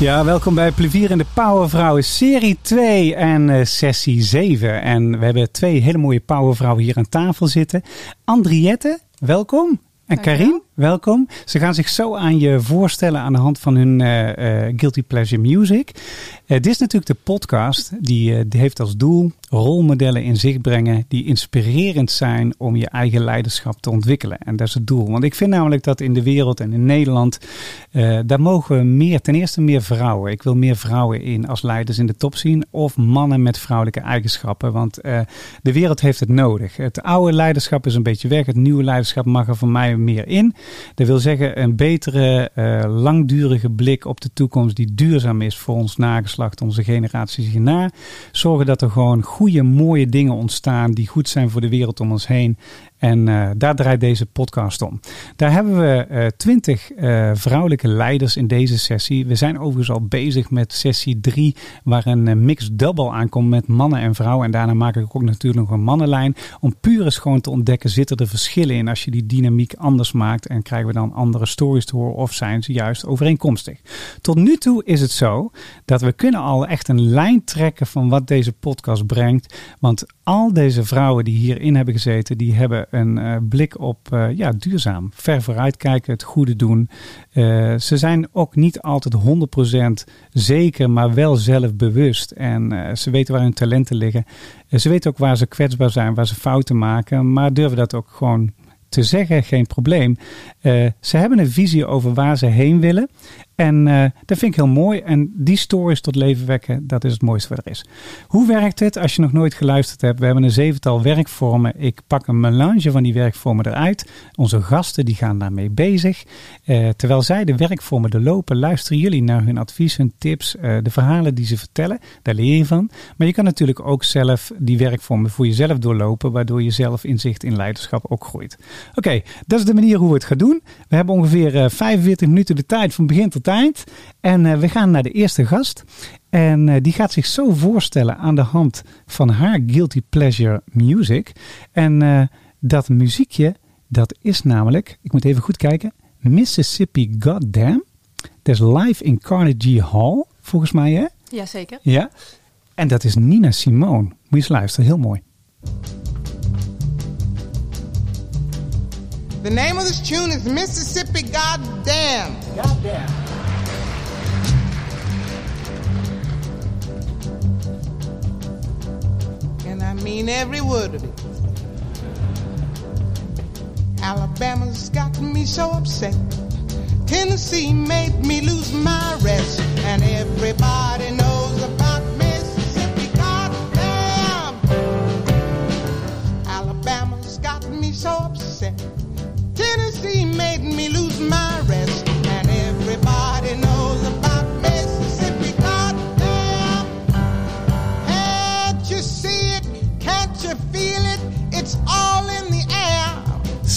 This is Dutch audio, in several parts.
Ja, welkom bij Plevier en de Powervrouwen, serie 2 en uh, sessie 7. En we hebben twee hele mooie powervrouwen hier aan tafel zitten. Andriette, welkom. En Karin, welkom. Ze gaan zich zo aan je voorstellen aan de hand van hun uh, uh, Guilty Pleasure Music. dit is natuurlijk de podcast die, die heeft als doel rolmodellen in zicht brengen die inspirerend zijn om je eigen leiderschap te ontwikkelen. En dat is het doel. Want ik vind namelijk dat in de wereld en in Nederland, daar mogen we meer, ten eerste meer vrouwen. Ik wil meer vrouwen in als leiders in de top zien of mannen met vrouwelijke eigenschappen. Want de wereld heeft het nodig. Het oude leiderschap is een beetje weg. Het nieuwe leiderschap mag er voor mij meer in. Dat wil zeggen een betere, uh, langdurige blik op de toekomst die duurzaam is voor ons nageslacht, onze generaties hierna. Zorgen dat er gewoon goede, mooie dingen ontstaan die goed zijn voor de wereld om ons heen. En uh, daar draait deze podcast om. Daar hebben we uh, twintig uh, vrouwelijke leiders in deze sessie. We zijn overigens al bezig met sessie 3, waar een mixed double aankomt met mannen en vrouwen. En daarna maak ik ook natuurlijk nog een mannenlijn. Om puur eens gewoon te ontdekken, zitten er verschillen in als je die dynamiek anders maakt. En krijgen we dan andere stories te horen of zijn ze juist overeenkomstig. Tot nu toe is het zo dat we kunnen al echt een lijn trekken van wat deze podcast brengt. Want al deze vrouwen die hierin hebben gezeten, die hebben een uh, blik op uh, ja, duurzaam. Ver vooruitkijken, het goede doen. Uh, ze zijn ook niet altijd 100% zeker, maar wel zelfbewust. En ze weten waar hun talenten liggen. ze weten ook waar ze kwetsbaar zijn, waar ze fouten maken. Maar durven dat ook gewoon te zeggen, geen probleem. ze hebben een visie over waar ze heen willen. En uh, dat vind ik heel mooi. En die stories tot leven wekken, dat is het mooiste wat er is. Hoe werkt het als je nog nooit geluisterd hebt? We hebben een zevental werkvormen. Ik pak een melange van die werkvormen eruit. Onze gasten die gaan daarmee bezig. Uh, terwijl zij de werkvormen doorlopen, luisteren jullie naar hun advies, hun tips, uh, de verhalen die ze vertellen. Daar leer je van. Maar je kan natuurlijk ook zelf die werkvormen voor jezelf doorlopen, waardoor je zelf inzicht in leiderschap ook groeit. Oké, dat is de manier hoe we het gaan doen. We hebben ongeveer 45 minuten de tijd van begin tot eind. En uh, we gaan naar de eerste gast. En uh, die gaat zich zo voorstellen aan de hand van haar Guilty Pleasure Music. En uh, dat muziekje, dat is namelijk, ik moet even goed kijken, Mississippi Goddamn. Dat is live in Carnegie Hall, volgens mij hè? Jazeker. Ja. En dat is Nina Simone. Moet je eens luisteren, heel mooi. The name of this tune is Mississippi Goddamn. Goddamn. I mean every word of it. Alabama's got me so upset. Tennessee made me lose my rest. And everybody knows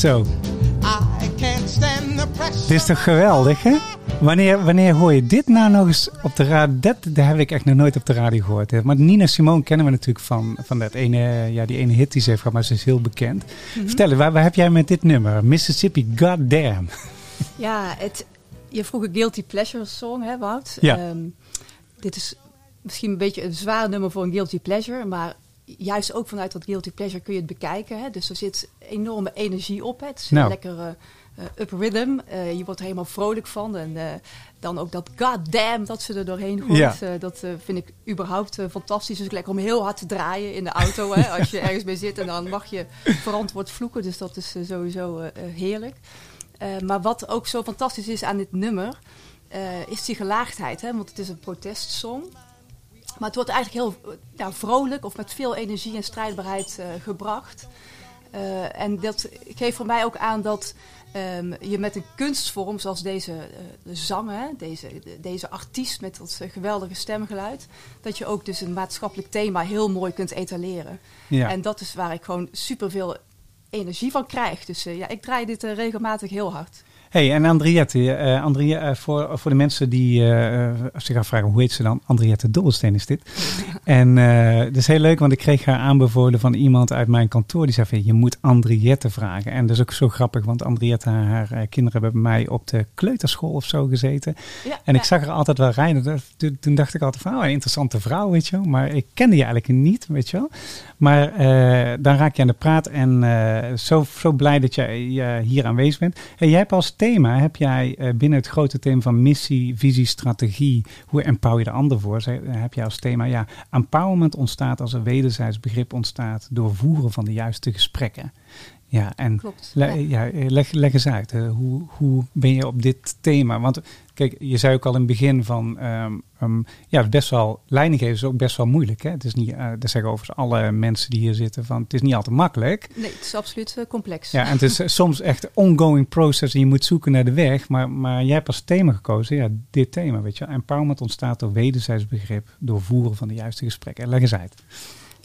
Zo, dit is toch geweldig hè? Wanneer, wanneer hoor je dit nou nog eens op de radio? Dat, dat heb ik echt nog nooit op de radio gehoord. Hè. Maar Nina Simone kennen we natuurlijk van, van dat ene, ja, die ene hit die ze heeft gehad, maar ze is heel bekend. Vertel eens, waar, waar heb jij met dit nummer? Mississippi Goddamn. Ja, het, je vroeg een Guilty Pleasure song, hè Wout? Ja. Ehm, dit is misschien een beetje een zwaar nummer voor een Guilty Pleasure, maar juist ook vanuit dat Guilty Pleasure kun je het bekijken. Hè? Dus er zit enorme energie op. Hè? Het is Nou. een lekkere eh, up rhythm. Eh, je wordt er helemaal vrolijk van. En eh, dan ook dat goddamn dat ze er doorheen gooit. Ja. Dat vind ik überhaupt fantastisch. Dus lekker om heel hard te draaien in de auto. hè? Als je ergens mee zit en dan mag je verantwoord vloeken. Dus dat is sowieso heerlijk. Maar wat ook zo fantastisch is aan dit nummer... is die gelaagdheid, hè? want het is een protestsong. Maar het wordt eigenlijk heel ja, vrolijk of met veel energie en strijdbaarheid eh, gebracht. Eh, en dat geeft voor mij ook aan dat ehm, je met een kunstvorm zoals deze eh, de zang, hè, deze, de- deze artiest met dat geweldige stemgeluid, dat je ook dus een maatschappelijk thema heel mooi kunt etaleren. Ja. En dat is waar ik gewoon superveel energie van krijg. Dus ja, ik draai dit regelmatig heel hard. Hey, en Andriette, Andrie, eh, voor, voor de mensen die eh, zich afvragen hoe heet ze dan? Andriette Dobbelsteen is dit. en dat is heel leuk, want ik kreeg haar aanbevolen van iemand uit mijn kantoor. Die zei van, je moet Andriette vragen. En dat is ook zo grappig, want Andriette, haar, haar kinderen hebben bij mij op de kleuterschool of zo gezeten. Ja, En ik ja. zag er altijd wel rijden. Toen, dacht ik altijd van, oh, een interessante vrouw, weet je wel. Maar ik kende je eigenlijk niet, weet je wel. Maar dan raak je aan de praat en zo, zo blij dat jij hier aanwezig bent. Hey, jij hebt als thema, heb jij eh, binnen het grote thema van missie, visie, strategie, hoe empower je de ander voor, Zeg- heb jij als thema, ja, empowerment ontstaat als er wederzijds begrip ontstaat door voeren van de juiste gesprekken. Ja, en Klopt. Le- Ja. ja. leg, leg eens uit. eh, hoe, hoe ben je op dit thema? Want kijk, je zei ook al in het begin van... ehm, ehm, ja, best wel... Leiding geven is ook best wel moeilijk. Hè? Het is niet... eh dat zeggen overigens alle mensen die hier zitten van... Het is niet altijd makkelijk. Nee, het is absoluut eh, complex. Ja, en het is eh, soms echt een ongoing process en je moet zoeken naar de weg. Maar, maar jij hebt als thema gekozen, ja, dit thema, weet je. Empowerment ontstaat door wederzijds begrip, door voeren van de juiste gesprekken. Leg eens uit.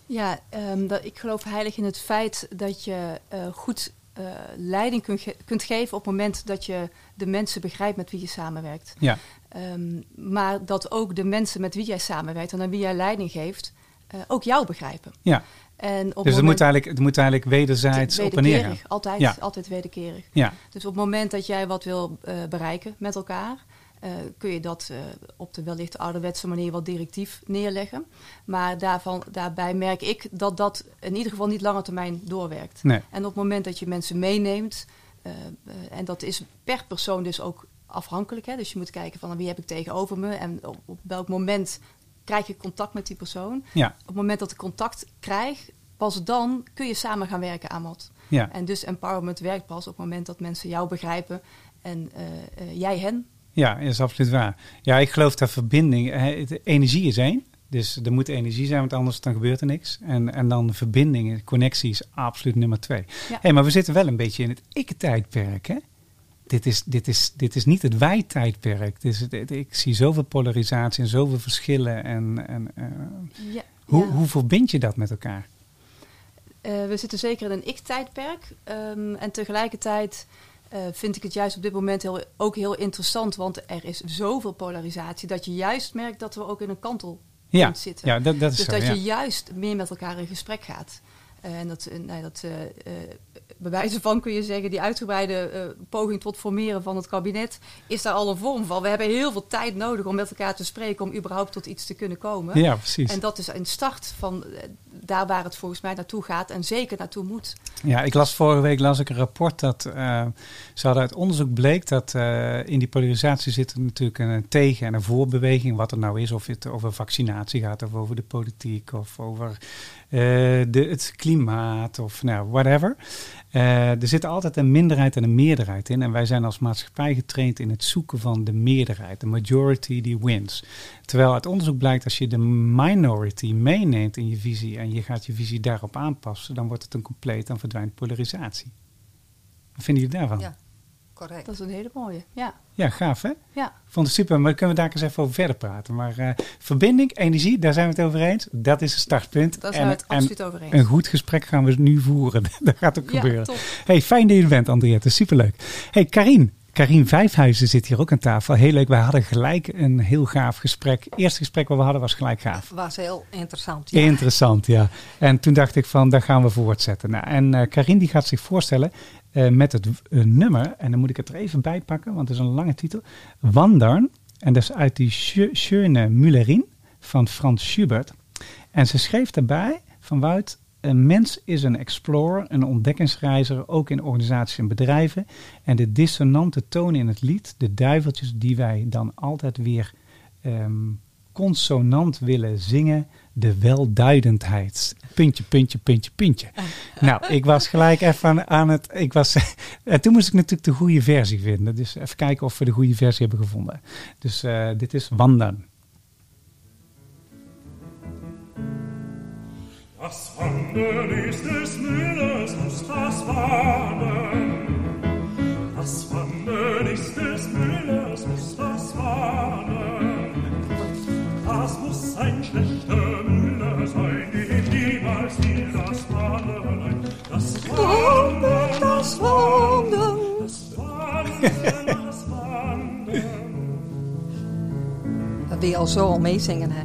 Ja, ehm, dat, ik geloof heilig in het feit dat je goed eh, leiding kunt, ge- kunt geven op het moment dat je de mensen begrijpt met wie je samenwerkt. Ja, Ehm, maar dat ook de mensen met wie jij samenwerkt en aan wie jij leiding geeft, eh, ook jou begrijpen. ja. En op dus het moment- moet, eigenlijk, het moet eigenlijk wederzijds op en neer altijd, Ja. altijd wederkerig. Ja, Dus op het moment dat jij wat wil eh, bereiken met elkaar, eh, kun je dat eh, op de wellicht ouderwetse manier wat directief neerleggen. Maar daarvan, daarbij merk ik dat dat in ieder geval niet lange termijn doorwerkt. nee. En op het moment dat je mensen meeneemt, eh, en dat is per persoon dus ook afhankelijk. Hè? Dus je moet kijken van wie heb ik tegenover me en op, op welk moment krijg je contact met die persoon. Ja, Op het moment dat ik contact krijg, pas dan kun je samen gaan werken aan wat. ja. En dus empowerment werkt pas op het moment dat mensen jou begrijpen en jij hen. Ja, dat is absoluut waar. Ja, ik geloof dat verbinding, energie is één. Dus er moet energie zijn, want anders dan gebeurt er niks. En, en dan verbinding, connectie is absoluut nummer twee. Ja. Hey, maar we zitten wel een beetje in het ik-tijdperk, hè? Dit is, dit, is, dit is niet het wij-tijdperk. Ik zie zoveel polarisatie en zoveel verschillen. En, en, eh, Ja, hoe, ja. hoe verbind je dat met elkaar? Eh, we zitten zeker in een ik-tijdperk. Ehm, en tegelijkertijd eh, vind ik het juist op dit moment heel, ook heel interessant. Want er is zoveel polarisatie dat je juist merkt dat we ook in een kantel Ja, zitten. ja dat, dat is dus zo. dat ja. je juist meer met elkaar in gesprek gaat. Eh, en dat, eh, nou, dat eh, bij wijze van kun je zeggen, die uitgebreide poging tot formeren van het kabinet, is daar al een vorm van. We hebben heel veel tijd nodig om met elkaar te spreken, om überhaupt tot iets te kunnen komen. ja, precies. En dat is een start van daar waar het volgens mij naartoe gaat en zeker naartoe moet. Ja, ik las vorige week las ik een rapport dat eh, ze hadden uit onderzoek bleek dat eh, in die polarisatie zit er natuurlijk een tegen- en een voorbeweging, wat er nou is, of het over vaccinatie gaat, of over de politiek, of over eh, de, het klimaat, of nou, whatever. Eh, er zit altijd een minderheid en een meerderheid in. En wij zijn als maatschappij getraind in het zoeken van de meerderheid. De majority die wins. Terwijl uit onderzoek blijkt als je de minority meeneemt in je visie en je gaat je visie daarop aanpassen, dan wordt het een compleet, dan verdwijnt polarisatie. Wat vinden jullie daarvan? Ja, correct. Dat is een hele mooie. Ja, Ja, gaaf hè? ja. Ik vond het super, maar kunnen we daar eens even over verder praten. Maar eh, verbinding, energie, daar zijn we het over eens. Dat is het startpunt. Daar zijn we het en absoluut over eens. een goed gesprek gaan we nu voeren. dat gaat ook ja, gebeuren. top. Hey, fijn dat je er bent, Andriette. Superleuk. Hey, Karin. Karin Vijfhuizen zit hier ook aan tafel. Heel leuk. Wij hadden gelijk een heel gaaf gesprek. Het eerste gesprek wat we hadden was gelijk gaaf. was heel interessant. Ja. Interessant, ja. En toen dacht ik van, daar gaan we voortzetten. Nou, en eh Karin die gaat zich voorstellen eh, met het eh, nummer. En dan moet ik het er even bij pakken, want het is een lange titel. Wandern. En dat is uit die Schö- Schöne Müllerin van Frans Schubert. En ze schreef daarbij van. Een mens is een explorer, een ontdekkingsreiziger, ook in organisaties en bedrijven. En de dissonante tonen in het lied, de duiveltjes die wij dan altijd weer ehm, consonant willen zingen de welduidendheid. Puntje, puntje, puntje, puntje. nou, ik was gelijk even aan, aan het. Ik was, en toen moest ik natuurlijk de goede versie vinden. Dus even kijken of we de goede versie hebben gevonden. Dus uh, dit is Wandern. Das Wandern ist des Müllers muss das Wandern. Das Wandern ist des Müllers das Wandern. Dat wil je al zo al meezingen, hè?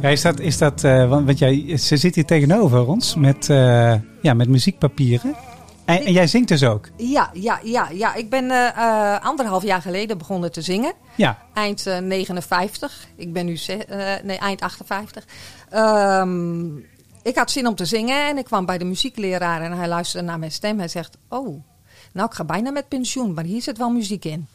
Ja, is dat, is dat uh, want, want jij, ze zit hier tegenover ons met, uh, ja, met muziekpapieren. En, en, jij zingt dus ook? Ja, ja, ja, ja. ik ben uh, anderhalf jaar geleden begonnen te zingen. Ja. Eind 59. Ik ben nu nee, eind 58. Um, ik had zin om te zingen en ik kwam bij de muziekleraar en hij luisterde naar mijn stem. Hij zegt, oh, nou ik ga bijna met pensioen, maar hier zit wel muziek in.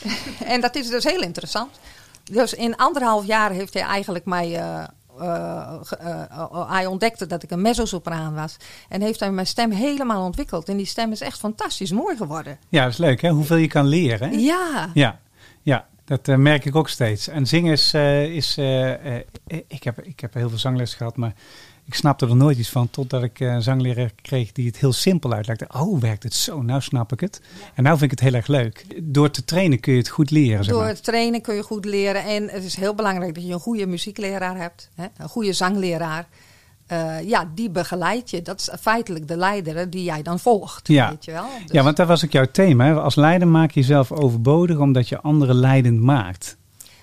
en dat is dus heel interessant. Dus in anderhalf jaar heeft hij eigenlijk mij. Uh, uh, uh, hij ontdekte dat ik een mezzosopraan was. En heeft hij mijn stem helemaal ontwikkeld. En die stem is echt fantastisch mooi geworden. Ja, dat is leuk hè? Hoeveel je kan leren. Hè? Ja. Ja, ja. Dat merk ik ook steeds. En zingen is. is ik, heb, ik heb heel veel zangles gehad, maar ik snapte er nooit iets van totdat ik een zangleraar kreeg die het heel simpel uitlegde. Oh, werkt het zo? Nou snap ik het. En nou vind ik het heel erg leuk. Door te trainen kun je het goed leren. Zeg Door maar. te trainen kun je goed leren. En het is heel belangrijk dat je een goede muziekleraar hebt. Hè? Een goede zangleraar. Uh, ja, die begeleidt je. Dat is feitelijk de leider die jij dan volgt. Ja, weet je wel? Dus... ja want dat was ook jouw thema. Als leider maak je jezelf overbodig omdat je anderen leidend maakt.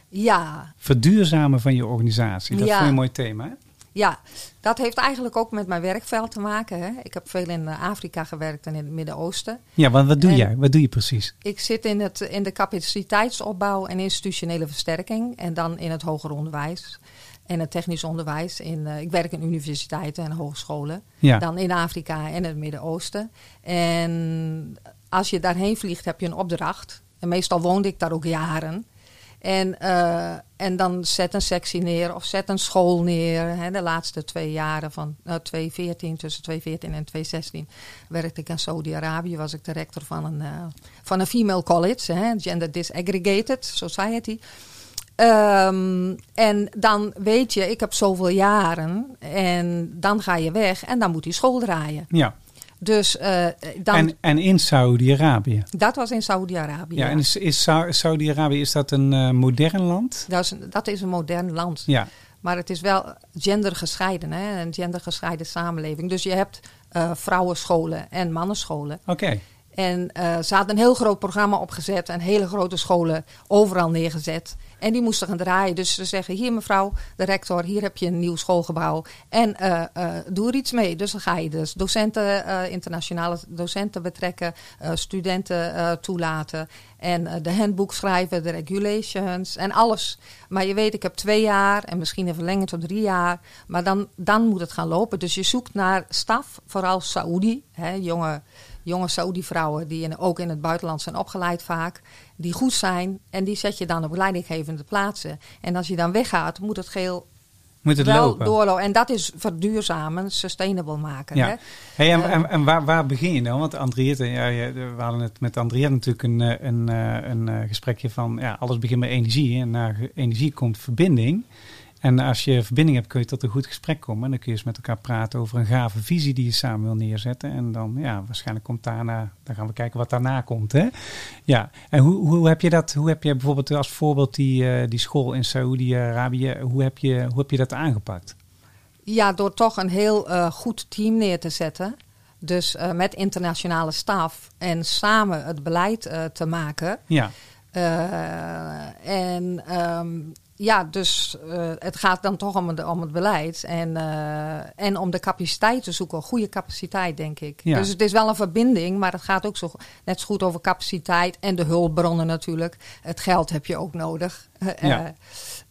Ja. Verduurzamen van je organisatie. Dat ja. je een mooi thema. Hè? Ja, dat heeft eigenlijk ook met mijn werkveld te maken. Hè. Ik heb veel in Afrika gewerkt en in het Midden-Oosten. Ja, want wat doe en jij? Wat doe je precies? Ik zit in, het, in de capaciteitsopbouw en institutionele versterking. En dan in het hoger onderwijs en het technisch onderwijs. In, uh, ik werk in universiteiten en hogescholen. Ja. Dan in Afrika en het Midden-Oosten. En als je daarheen vliegt, heb je een opdracht. En meestal woonde ik daar ook jaren. En, uh, en dan zet een sectie neer of zet een school neer. Hè, de laatste twee jaren van uh, 2014, tussen 2014 en 2016, werkte ik in Saudi-Arabië. Was ik de rector van een, uh, van een female college, hè, Gender Disaggregated Society. Um, en dan weet je, ik heb zoveel jaren en dan ga je weg en dan moet die school draaien. Ja. Dus uh, dan. En, en in Saudi-Arabië? Dat was in Saudi-Arabië. Ja, en is, is Saudi-Arabië is dat een uh, modern land? Dat is, dat is een modern land. Ja. Maar het is wel gendergescheiden, hè? een gendergescheiden samenleving. Dus je hebt uh, vrouwenscholen en mannenscholen. Oké. Okay. En ze hadden een heel groot programma opgezet en hele grote scholen overal neergezet. En die moesten gaan draaien. Dus ze zeggen: Hier, mevrouw, de rector, hier heb je een nieuw schoolgebouw. En uh, uh, doe er iets mee. Dus dan ga je dus docenten, internationale docenten betrekken, studenten toelaten. En de handboek schrijven, de regulations en alles. Maar je weet, ik heb twee jaar en misschien een verlenging tot drie jaar. Maar dan, dan moet het gaan lopen. Dus je zoekt naar staf, vooral Saoedi, hè, jonge jonge Saudi-vrouwen die in, ook in het buitenland zijn opgeleid vaak, die goed zijn en die zet je dan op leidinggevende plaatsen. En als je dan weggaat, moet het geheel moet het wel lopen. doorlopen. En dat is verduurzamen, sustainable maken. Ja. Hè? Hey, en Uh, en, en waar, waar begin je dan? Want Andriette, ja, we hadden het met Andriette natuurlijk een, eh, een, eh, een, een gesprekje van ja, alles begint met energie. En na energie komt verbinding. En als je verbinding hebt, kun je tot een goed gesprek komen. En dan kun je eens met elkaar praten over een gave visie die je samen wil neerzetten. En dan, ja, waarschijnlijk komt daarna, dan gaan we kijken wat daarna komt. Hè? Ja, en hoe, hoe heb je dat, hoe heb je bijvoorbeeld als voorbeeld die, uh, die school in Saoedi-Arabië, hoe, heb je, hoe heb je dat aangepakt? Ja, door toch een heel uh, goed team neer te zetten. Dus uh, met internationale staf en samen het beleid te maken. Ja. en um, ja, dus uh, het gaat dan toch om, de, om het beleid en, uh, en om de capaciteit te zoeken. Goede capaciteit, denk ik. Ja. Dus het is wel een verbinding, maar het gaat ook zo, net zo goed over capaciteit en de hulpbronnen natuurlijk. Het geld heb je ook nodig. Eh, Ja.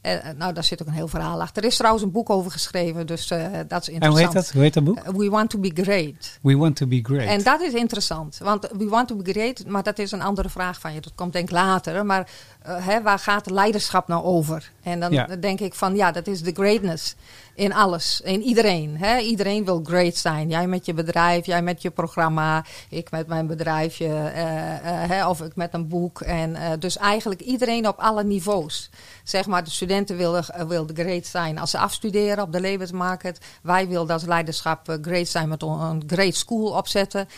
Eh, eh, nou, daar zit ook een heel verhaal achter. Er is trouwens een boek over geschreven, dus eh, dat is interessant. En hoe heet dat? Hoe heet dat boek? We Want to be Great. We want to be great. En dat is interessant, want we want to be great, maar dat is een andere vraag van je. Dat komt denk ik later. Maar hè, waar gaat leiderschap nou over? En dan Ja. denk ik van ja, dat is de greatness in alles, in iedereen. Hè? Iedereen wil great zijn. Jij met je bedrijf, jij met je programma, ik met mijn bedrijfje, eh, eh, hè, of ik met een boek. En eh, dus eigenlijk iedereen op alle niveaus. Zeg maar, de studenten willen, willen great zijn als ze afstuderen op de levensmarkt. Wij wilden als leiderschap great zijn met een great school opzetten.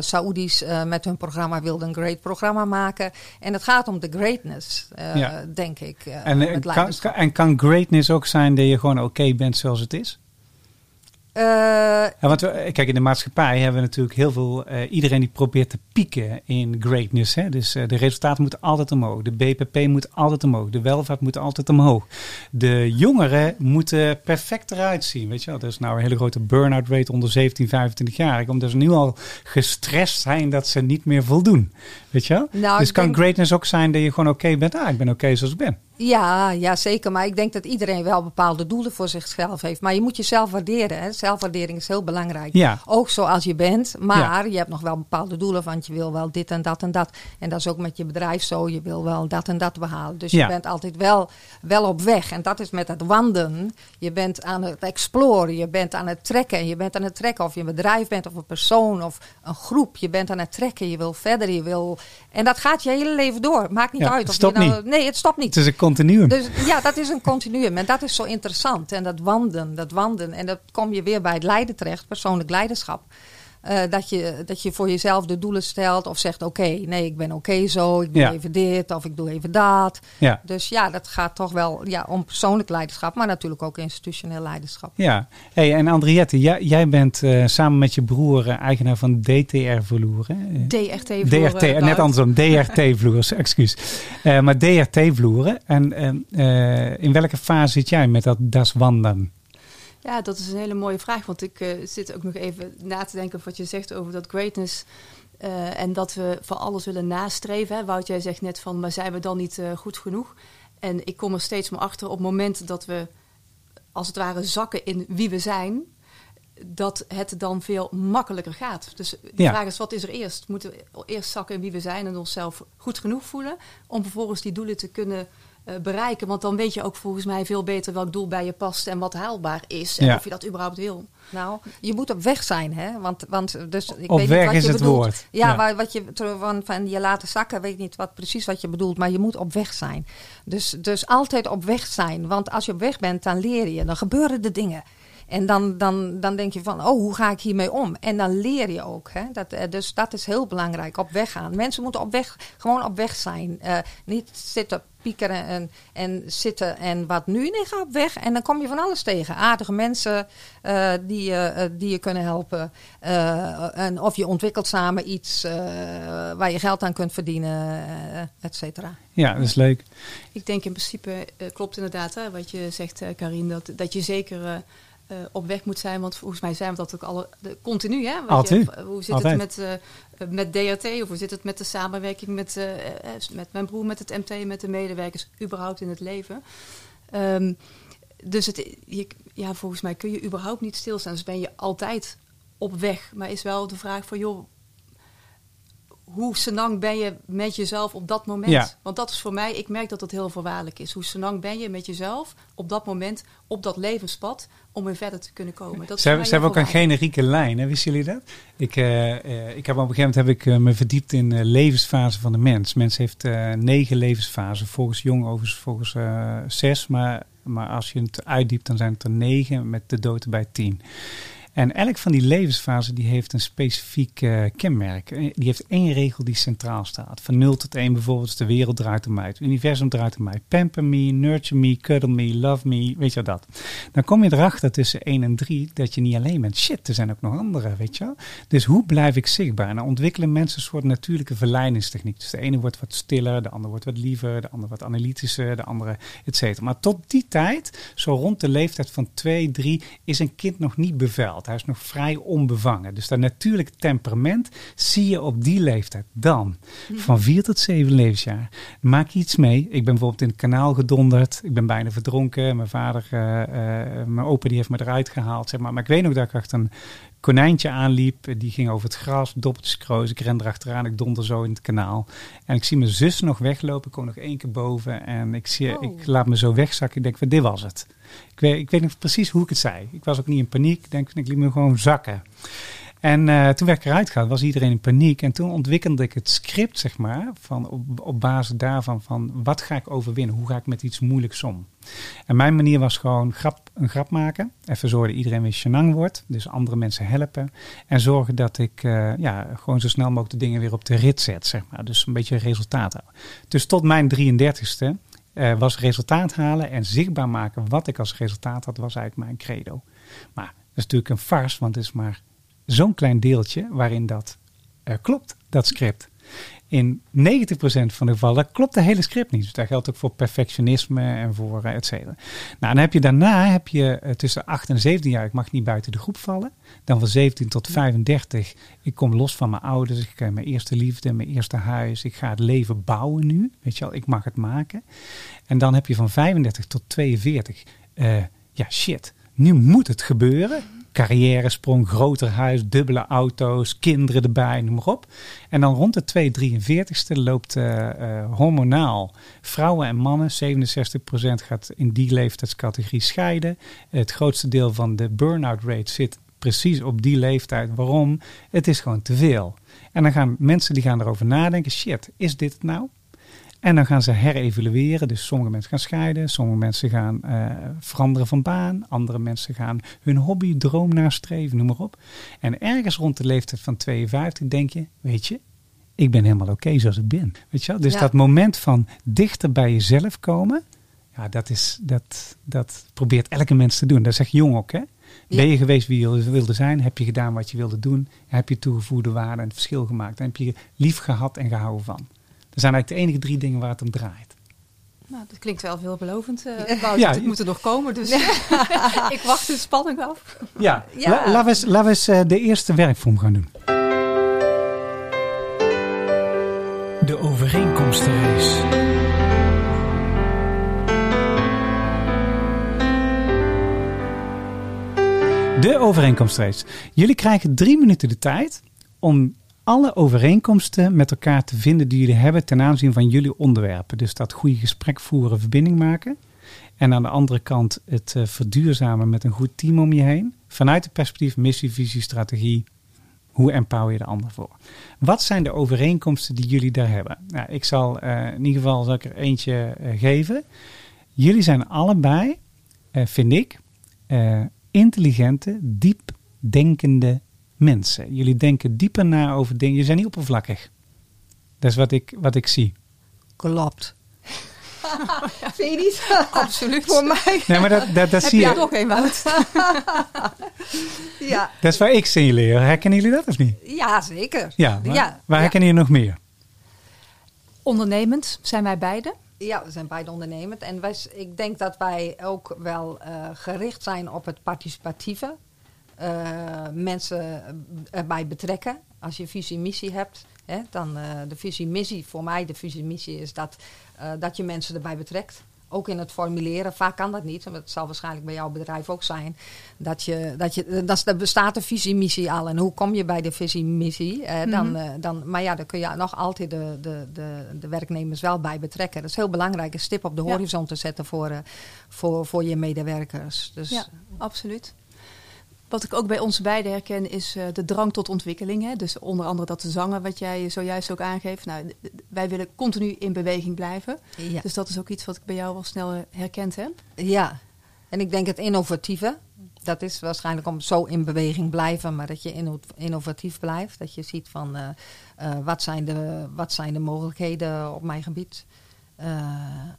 Saoedi's met hun programma wilden een great programma maken. En het gaat om de greatness, Ja. denk ik. en, kan- en kan greatness ook zijn dat je gewoon oké bent zoals het is? Eh, Ja, want we, kijk, in de maatschappij hebben we natuurlijk heel veel. eh, iedereen die probeert te pieken in greatness. Hè? Dus eh, de resultaten moeten altijd omhoog. De BPP moet altijd omhoog. De welvaart moet altijd omhoog. De jongeren moeten perfect eruit zien. Weet je wel? Er is nou een hele grote burn-out rate onder 17, 25 jaar. Omdat ze nu al gestrest zijn dat ze niet meer voldoen. Weet je wel? Nou, dus kan denk- greatness ook zijn dat je gewoon oké bent. Ah, ik ben oké zoals ik ben. Ja, ja, zeker. Maar ik denk dat iedereen wel bepaalde doelen voor zichzelf heeft. Maar je moet jezelf waarderen. Hè. Zelfwaardering is heel belangrijk. Ja. Ook zoals je bent. Maar je hebt nog wel bepaalde doelen. Want je wil wel dit en dat en dat. En dat is ook met je bedrijf zo. Je wil wel dat en dat behalen. Dus Ja. je bent altijd wel, wel op weg. En dat is met het wandelen. Je bent aan het exploren. Je bent aan het trekken. Je bent aan het trekken of je een bedrijf bent of een persoon of een groep. Je bent aan het trekken. Je wil verder. Je wil... En dat gaat je hele leven door. Maakt niet Ja, uit. Of stopt je nou... niet. Nee, het stopt niet. Het is een Dus ja, dat is een continuum. En dat is zo interessant. En dat wandelen, dat wandelen. En dat kom je weer bij het leiden terecht, persoonlijk leiderschap. Eh, dat, je, dat je voor jezelf de doelen stelt of zegt: Oké, nee, ik ben oké zo, ik doe Ja. even dit of ik doe even dat. ja. Dus ja, dat gaat toch wel ja, om persoonlijk leiderschap, maar natuurlijk ook institutioneel leiderschap. Ja, hey, en Andriette, jij, jij bent eh, samen met je broer eh, eigenaar van DTR Vloeren. hè? DRT voor, DRT, net andersom, DRT vloeren, excuus. Maar DRT vloeren. En in welke fase zit jij met dat Das Wandern? Ja, dat is een hele mooie vraag. Want ik eh, zit ook nog even na te denken over wat je zegt over dat greatness. eh, en dat we van alles willen nastreven. Hè. Wout, jij zegt net van, maar zijn we dan niet eh, goed genoeg? En ik kom er steeds maar achter op het moment dat we, als het ware, zakken in wie we zijn. Dat het dan veel makkelijker gaat. Dus de Ja. vraag is, wat is er eerst? Moeten we eerst zakken in wie we zijn en onszelf goed genoeg voelen... om vervolgens die doelen te kunnen bereiken? Want dan weet je ook volgens mij veel beter welk doel bij je past... en wat haalbaar is en Ja. of je dat überhaupt wil. Nou, je moet op weg zijn, hè? Want, want dus ik Op weet weg niet wat is je het bedoelt. woord. Ja, Ja. Waar, wat je van, van je laten zakken, weet ik niet wat precies wat je bedoelt, maar je moet op weg zijn. Dus, dus altijd op weg zijn, want als je op weg bent, dan leer je, dan gebeuren de dingen. En dan, dan, dan denk je van, oh, hoe ga ik hiermee om? En dan leer je ook. Hè? Dat, eh, dus dat is heel belangrijk, op weg gaan. Mensen moeten op weg, gewoon op weg zijn. Eh, niet zitten piekeren en, en zitten en wat nu. Nee, ga op weg. En dan kom je van alles tegen. Aardige mensen eh, die, je, eh, die je kunnen helpen. Eh, en of je ontwikkelt samen iets eh, waar je geld aan kunt verdienen, et cetera. Ja, dat is leuk. Ik denk in principe, klopt inderdaad hè, wat je zegt, eh Karin, dat, dat je zeker eh, op weg moet zijn. Want volgens mij zijn we dat ook alle, de, continu. Hè? Je, hoe zit Altijd. het met, eh, met DRT of hoe zit het met de samenwerking met, eh, met mijn broer, met het MT, met de medewerkers, überhaupt in het leven? Ehm, dus het, je, ja, volgens mij kun je überhaupt niet stilstaan. Dus ben je altijd op weg. Maar is wel de vraag van, joh, hoe senang ben je met jezelf op dat moment? Ja. Want dat is voor mij, ik merk dat dat heel voorwaardelijk is. Hoe senang ben je met jezelf op dat moment, op dat levenspad, om weer verder te kunnen komen? Dat Ze, hebben- ze hebben ook een generieke lijn, hè? wisten jullie dat? Ik, eh, eh, ik heb op een gegeven moment heb ik, eh, me verdiept in de levensfase van de mens. Mens heeft negen levensfasen, volgens Jong overigens volgens zes. Maar, maar als je het uitdiept, dan zijn het er negen met de dood erbij tien. En elk van die levensfasen die heeft een specifiek eh, kenmerk. Eh, Die heeft één regel die centraal staat. Van 0 tot 1 bijvoorbeeld, is de wereld draait om mij. Het universum draait om mij. Pamper me, nurture me, cuddle me, love me, weet je dat. Dan kom je erachter tussen 1 en 3 dat je niet alleen bent. Shit, er zijn ook nog anderen, weet je. Dus hoe blijf ik zichtbaar? Dan ontwikkelen mensen een soort natuurlijke verleidingstechniek. Dus de ene wordt wat stiller, de ander wordt wat liever, de ander wat analytischer, de andere et cetera. Maar tot die tijd, zo rond de leeftijd van 2, 3, is een kind nog niet beveld. Hij is nog vrij onbevangen. Dus dat natuurlijke temperament zie je op die leeftijd. Dan, van vier tot zeven levensjaar, maak je iets mee. Ik ben bijvoorbeeld in het kanaal gedonderd. Ik ben bijna verdronken. Mijn vader, eh, eh, mijn opa, die heeft me eruit gehaald. Zeg maar. maar ik weet nog dat ik achter een konijntje aanliep. Die ging over het gras, doppeltjes kroos. Ik ren erachteraan, ik donder zo in het kanaal. En ik zie mijn zus nog weglopen. Ik kom nog één keer boven en ik, zie, Oh. ik laat me zo wegzakken. Ik denk, van, dit was het. Ik weet, ik weet nog precies hoe ik het zei. Ik was ook niet in paniek. Ik denk, ik liet me gewoon zakken. En eh, toen werd ik eruit gehaald, was iedereen in paniek. En toen ontwikkelde ik het script, zeg maar, van op, op basis daarvan van wat ga ik overwinnen? Hoe ga ik met iets moeilijks om? En mijn manier was gewoon grap, een grap maken. Even zorgen dat iedereen weer chenang wordt. Dus andere mensen helpen. En zorgen dat ik eh, ja, gewoon zo snel mogelijk de dingen weer op de rit zet, zeg maar. Dus een beetje resultaat houden. Dus tot mijn 33ste eh, was resultaat halen en zichtbaar maken wat ik als resultaat had, was eigenlijk mijn credo. Maar dat is natuurlijk een farce, want het is maar zo'n klein deeltje waarin dat eh, klopt, dat script. In 90% van de gevallen klopt de hele script niet. Dus dat geldt ook voor perfectionisme en voor uh, et cetera. Nou, dan heb je daarna heb je uh, tussen 8 en 17 jaar, ik mag niet buiten de groep vallen. Dan van 17 tot 35, ik kom los van mijn ouders, ik heb mijn eerste liefde, mijn eerste huis. Ik ga het leven bouwen nu, weet je wel, ik mag het maken. En dan heb je van 35 tot 42, uh, ja shit, nu moet het gebeuren carrière-sprong, groter huis, dubbele auto's, kinderen erbij, noem maar op. En dan rond de 243ste loopt uh, uh, hormonaal vrouwen en mannen, 67% gaat in die leeftijdscategorie scheiden. Het grootste deel van de burn-out rate zit precies op die leeftijd. Waarom? Het is gewoon te veel. En dan gaan mensen die gaan erover nadenken, shit, is dit het nou? En dan gaan ze herevalueren. Dus sommige mensen gaan scheiden, sommige mensen gaan uh, veranderen van baan, andere mensen gaan hun hobby, droom nastreven, noem maar op. En ergens rond de leeftijd van 52 denk je, weet je, ik ben helemaal oké okay zoals ik ben. Weet je wel? Dus ja. dat moment van dichter bij jezelf komen, ja, dat, is, dat, dat probeert elke mens te doen. Dat zeg jong ook, hè? Ja. Ben je geweest wie je wilde zijn? Heb je gedaan wat je wilde doen? Heb je toegevoegde waarde en het verschil gemaakt? En heb je lief gehad en gehouden van? Dat zijn eigenlijk de enige drie dingen waar het om draait. Nou, dat klinkt wel veelbelovend. Uh, Wout, ja, het moet er nog komen, dus ik wacht de spanning af. Ja, ja. La, laten we eens, laten we eens uh, de eerste werkvorm gaan doen. De overeenkomstenrace. De overeenkomstrace. Jullie krijgen drie minuten de tijd om alle overeenkomsten met elkaar te vinden die jullie hebben ten aanzien van jullie onderwerpen. Dus dat goede gesprek voeren, verbinding maken. En aan de andere kant het uh, verduurzamen met een goed team om je heen. Vanuit het perspectief missie, visie, strategie. Hoe empower je de ander voor? Wat zijn de overeenkomsten die jullie daar hebben? Nou, ik zal uh, in ieder geval zal er eentje uh, geven. Jullie zijn allebei, vind ik, intelligente, diep denkende mensen. Jullie denken dieper na over dingen. Je zijn niet oppervlakkig. Dat is wat ik, wat ik zie. Klopt. Vind je niet? Absoluut. Voor mij. Nee, maar dat, dat, dat Heb zie je je. nog een Wout? ja. Dat is waar ik signaleer. Herkennen jullie dat of niet? ja, zeker. Ja. Waar, ja. waar herkennen jullie nog meer? Ondernemend zijn wij beiden. Ja, we zijn beide ondernemend. En wij, ik denk dat wij ook wel uh, gericht zijn op het participatieve. Uh, mensen erbij betrekken. Als je visie-missie hebt, hè, dan uh, de visie-missie, voor mij de visie-missie is dat, uh, dat je mensen erbij betrekt. Ook in het formuleren. Vaak kan dat niet, want het zal waarschijnlijk bij jouw bedrijf ook zijn. Dat je, dat je, dat, er bestaat een visie-missie al. En hoe kom je bij de visie-missie? Mm-hmm. dan, dan, maar ja, dan kun je nog altijd de, de, de, de werknemers wel bij betrekken. Dat is heel belangrijk, een stip op de horizon ja. te zetten voor, voor, voor je medewerkers. Dus, ja, absoluut. Wat ik ook bij ons beiden herken is uh, de drang tot ontwikkeling. Hè? Dus onder andere dat zangen, wat jij zojuist ook aangeeft. Nou, wij willen continu in beweging blijven. Ja. Dus dat is ook iets wat ik bij jou wel snel herkend heb. Ja, en ik denk het innovatieve. Dat is waarschijnlijk om zo in beweging blijven, maar dat je inno innovatief blijft. Dat je ziet van uh, uh, wat, zijn de, wat zijn de mogelijkheden op mijn gebied.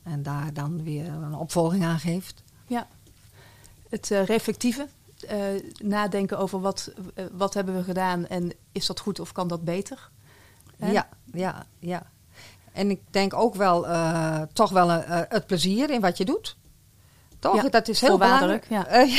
en daar dan weer een opvolging aan geeft. Ja, het reflectieve. Uh, nadenken over wat, uh, wat hebben we gedaan en is dat goed of kan dat beter? Ja, ja, ja. En ik denk ook wel uh, toch wel het plezier in wat je doet. Toch? Ja, dat is heel belangrijk. Eh,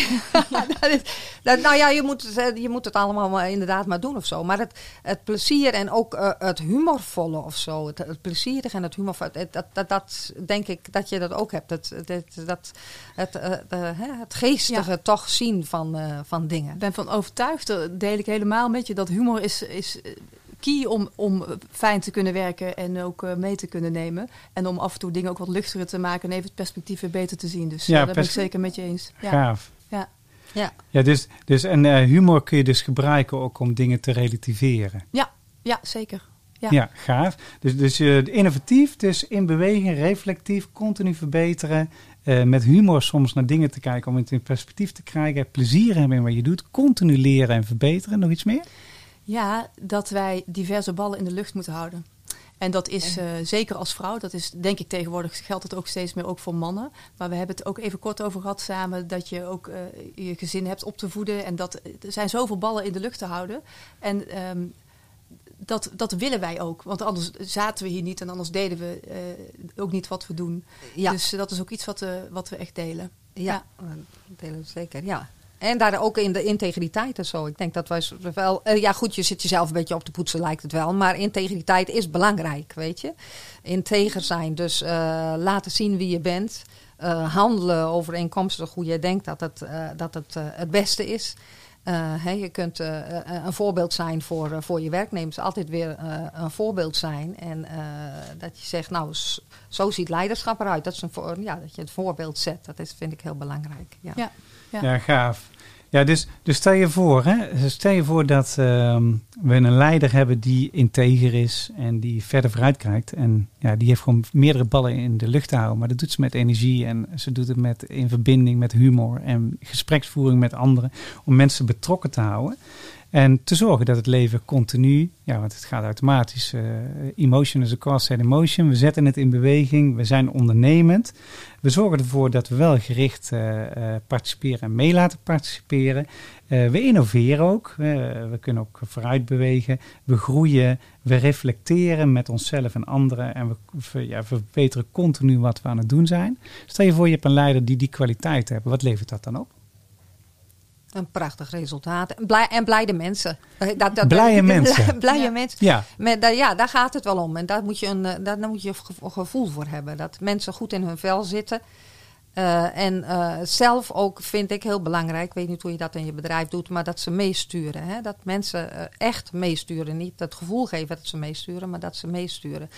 dat is, dat, nou ja, je moet, het, je moet het allemaal maar inderdaad maar doen of zo. Maar het, het plezier en ook eh, het humorvolle of zo. Het, het plezierige en het humorvolle. Dat, dat, dat denk ik dat je dat ook hebt. Het, het, dat, het, eh, de- hè, het geestige toch zien van, eh, van dingen. Ik ben van overtuigd, dat deel ik helemaal met je, dat humor is, is eh, key om, om fijn te kunnen werken en ook eh, mee te kunnen nemen. En om af en toe dingen ook wat luchtiger te maken en even het perspectief weer beter te zien. Dus Ja, ja, daar ben ik zeker met je eens. Ja. Gaaf. Ja. Ja. Ja, dus, dus en eh, humor kun je dus gebruiken ook om dingen te relativeren. ja, zeker. Ja. Ja, gaaf. Dus, dus eh, innovatief, dus in beweging, reflectief, continu verbeteren. eh, met humor soms naar dingen te kijken om het in perspectief te krijgen. Plezier hebben in wat je doet. Continu leren en verbeteren. Nog iets meer? Ja, dat wij diverse ballen in de lucht moeten houden. En dat is eh, zeker als vrouw, dat is denk ik tegenwoordig geldt het ook steeds meer ook voor mannen. Maar we hebben het ook even kort over gehad samen dat je ook eh, je gezin hebt op te voeden. En dat er zijn zoveel ballen in de lucht te houden. En ehm, dat, dat willen wij ook. Want anders zaten we hier niet en anders deden we eh, ook niet wat we doen. Ja. Dus dat is ook iets wat, wat we echt delen. Ja, dat delen we zeker, ja. En daar ook in de integriteit en zo. Ik denk dat wij wel... eh, ja, goed, je zit jezelf een beetje op te poetsen, lijkt het wel. Maar integriteit is belangrijk, weet je. Integer zijn, dus eh, laten zien wie je bent. eh, handelen overeenkomstig hoe je denkt dat het, dat het het beste is. Je kunt een voorbeeld zijn voor, voor je werknemers. Altijd weer een voorbeeld zijn. En dat je zegt, nou, zo ziet leiderschap eruit. Dat, is een voor, ja, dat je het voorbeeld zet. Dat is, vind ik heel belangrijk. Ja. Ja. Ja. Gaaf. Ja, dus, dus stel je voor, hè, stel je voor dat ehm, we een leider hebben die integer is en die verder vooruit kijkt. En ja, die heeft gewoon meerdere ballen in de lucht te houden. Maar dat doet ze met energie en ze doet het met, in verbinding met humor en gespreksvoering met anderen. Om mensen betrokken te houden. En te zorgen dat het leven continu, ja, want het gaat automatisch. eh, emotion is a cause and emotion. We zetten het in beweging. We zijn ondernemend. We zorgen ervoor dat we wel gericht eh, eh, participeren en mee laten participeren. We innoveren ook. We kunnen ook vooruit bewegen. We groeien. We reflecteren met onszelf en anderen. En we, ja, verbeteren continu wat we aan het doen zijn. Stel je voor, je hebt een leider die die kwaliteit heeft. Wat levert dat dan op? Een prachtig resultaat. En, blij, en blijde mensen. Eh, Dat, dat, Blije mensen. blije Ja. mensen. Ja, Met, ja, daar gaat het wel om. En daar moet je een, eh, daar, daar moet je ge- gevoel voor hebben. Dat mensen goed in hun vel zitten. Eh, en eh, zelf ook vind ik heel belangrijk. Ik weet niet hoe je dat in je bedrijf doet. Maar dat ze meesturen. Hè? Dat mensen echt meesturen. Niet het gevoel geven dat ze meesturen. Maar dat ze meesturen.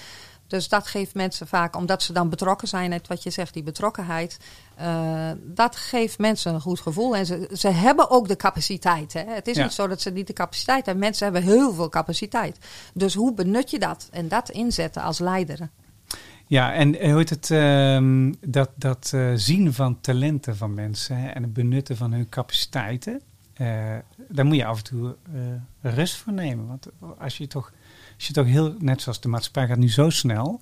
Dus dat geeft mensen vaak, omdat ze dan betrokken zijn, net wat je zegt, die betrokkenheid. eh, dat geeft mensen een goed gevoel. En ze, ze hebben ook de capaciteit. Hè? Het is Ja. niet zo dat ze niet de capaciteit hebben. Mensen hebben heel veel capaciteit. Dus hoe benut je dat? En dat inzetten als leider. Ja, en hoe heet het, ehm, dat, dat eh, zien van talenten van mensen hè, en het benutten van hun capaciteiten, eh, daar moet je af en toe rust voor nemen. Want als je toch, je toch heel, net zoals de maatschappij gaat nu zo snel,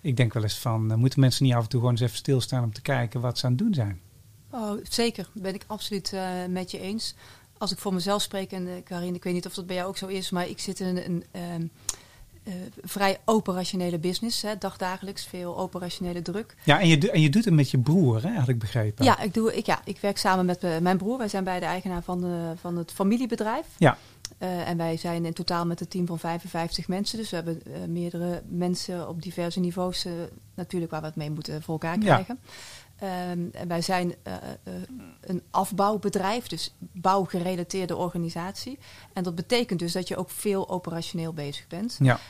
ik denk wel eens van, eh, moeten mensen niet af en toe gewoon eens even stilstaan om te kijken wat ze aan het doen zijn? Oh, zeker, ben ik absoluut eh, met je eens. Als ik voor mezelf spreek, en uh, Karin, ik weet niet of dat bij jou ook zo is, maar ik zit in een, een uh, vrij operationele business, hè, dagdagelijks, veel operationele druk. Ja, en je, en je doet het met je broer, hè, had ik begrepen. Ja, ik, doe, ik, ja, ik werk samen met uh, mijn broer. Wij zijn beide eigenaar van, de, van het familiebedrijf. Ja. Uh, en wij zijn in totaal met een team van 55 mensen. Dus we hebben uh, meerdere mensen op diverse niveaus uh, natuurlijk waar we het mee moeten voor elkaar krijgen. Ja. Um, en wij zijn een afbouwbedrijf, dus bouwgerelateerde organisatie. En dat betekent dus dat je ook veel operationeel bezig bent. Ja.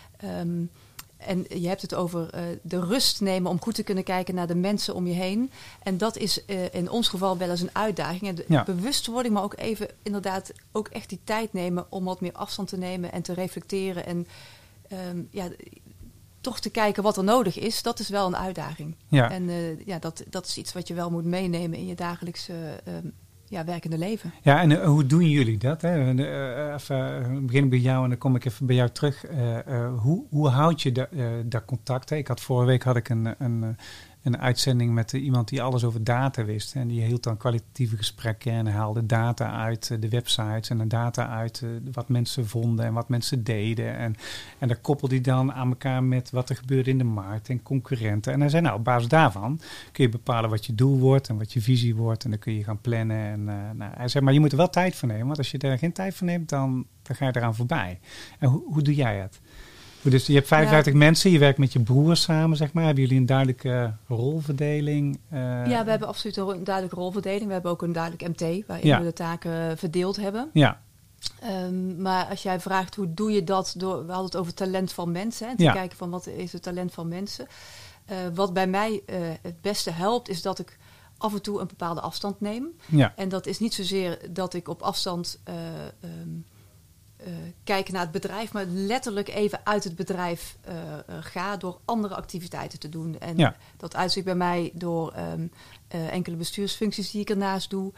Um, en je hebt het over uh, de rust nemen om goed te kunnen kijken naar de mensen om je heen. En dat is uh, in ons geval wel eens een uitdaging. En de ja. bewustwording, maar ook even inderdaad ook echt die tijd nemen om wat meer afstand te nemen en te reflecteren. En um, ja, toch te kijken wat er nodig is, dat is wel een uitdaging. Ja. En uh, ja, dat, dat is iets wat je wel moet meenemen in je dagelijkse ja, werkende leven. Ja, en uh, hoe doen jullie dat? Hè? Uh, even begin bij jou en dan kom ik even bij jou terug. Hoe, hoe houd je da, dat contact? Hè? Ik had vorige week had ik een, een een uitzending met eh, iemand die alles over data wist. En die hield dan kwalitatieve gesprekken en haalde data uit eh, de websites en data uit eh, wat mensen vonden en wat mensen deden. En, en dat koppelde hij dan aan elkaar met wat er gebeurde in de markt en concurrenten. En hij zei, nou, op basis daarvan kun je bepalen wat je doel wordt en wat je visie wordt. En dan kun je gaan plannen. En, nou, hij zei, maar je moet er wel tijd voor nemen. Want als je er geen tijd voor neemt, dan, dan ga je eraan voorbij. En hoe doe jij het? Dus je hebt 55 mensen, je werkt met je broers samen, zeg maar. Hebben jullie een duidelijke rolverdeling? Eh, ja, we hebben absoluut een duidelijke rolverdeling. We hebben ook een duidelijk MT, waarin Ja. we de taken verdeeld hebben. Ja, Ehm, maar als jij vraagt hoe doe je dat door, we hadden het over talent van mensen, hè, te Ja. kijken van wat is het talent van mensen. Eh, wat bij mij eh, het beste helpt, is dat ik af en toe een bepaalde afstand neem. ja, En dat is niet zozeer dat ik op afstand eh, eh, kijk naar het bedrijf, maar letterlijk even uit het bedrijf eh, eh, ga door andere activiteiten te doen. En Ja. dat uitzicht bij mij door ehm, eh, enkele bestuursfuncties die ik ernaast doe,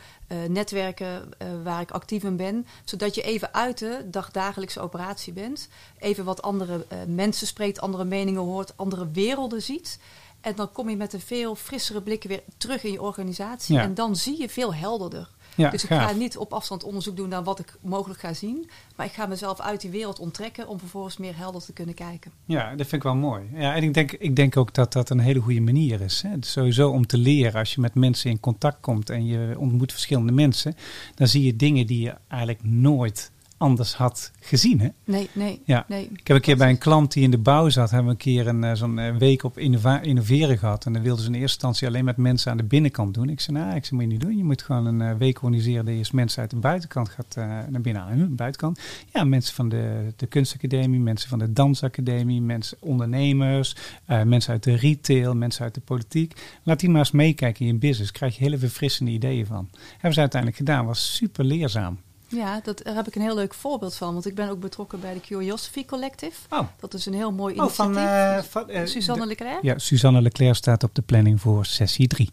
netwerken waar ik actief in ben, zodat je even uit de dagdagelijkse operatie bent, even wat andere mensen spreekt, andere meningen hoort, andere werelden ziet. En dan kom je met een veel frissere blikken weer terug in je organisatie. Ja. En dan zie je veel helderder. ja dus ik gaaf. ga niet op afstand onderzoek doen naar wat ik mogelijk ga zien. Maar ik ga mezelf uit die wereld onttrekken om vervolgens meer helder te kunnen kijken. Ja, dat vind ik wel mooi. Ja, en ik denk, ik denk ook dat dat een hele goede manier is. Hè. Dus sowieso om te leren, als je met mensen in contact komt en je ontmoet verschillende mensen, dan zie je dingen die je eigenlijk nooit anders had gezien. Hè? Nee, nee, Ja. nee. Ik heb een keer bij een klant die in de bouw zat, hebben we een keer een, eh, zo'n eh, week op innoveren gehad. En dan wilden ze in eerste instantie alleen met mensen aan de binnenkant doen. Ik zei, nou, ik zei, moet je niet doen. Je moet gewoon een eh, week organiseren dat je eens mensen uit de buitenkant gaat naar binnen aan. De buitenkant. Ja, mensen van de, de kunstacademie, mensen van de dansacademie, mensen, ondernemers, mensen uit de retail, mensen uit de politiek. Laat die maar eens meekijken in je business. Krijg je hele verfrissende ideeën van. Hebben ze uiteindelijk gedaan. Was super leerzaam. Ja, dat, daar heb ik een heel leuk voorbeeld van. Want ik ben ook betrokken bij de Curiosity Collective. Oh, Dat is een heel mooi oh van, initiatief. eh, van eh, Suzanne de- Leclerc. Ja, Suzanne Leclerc staat op de planning voor sessie 3.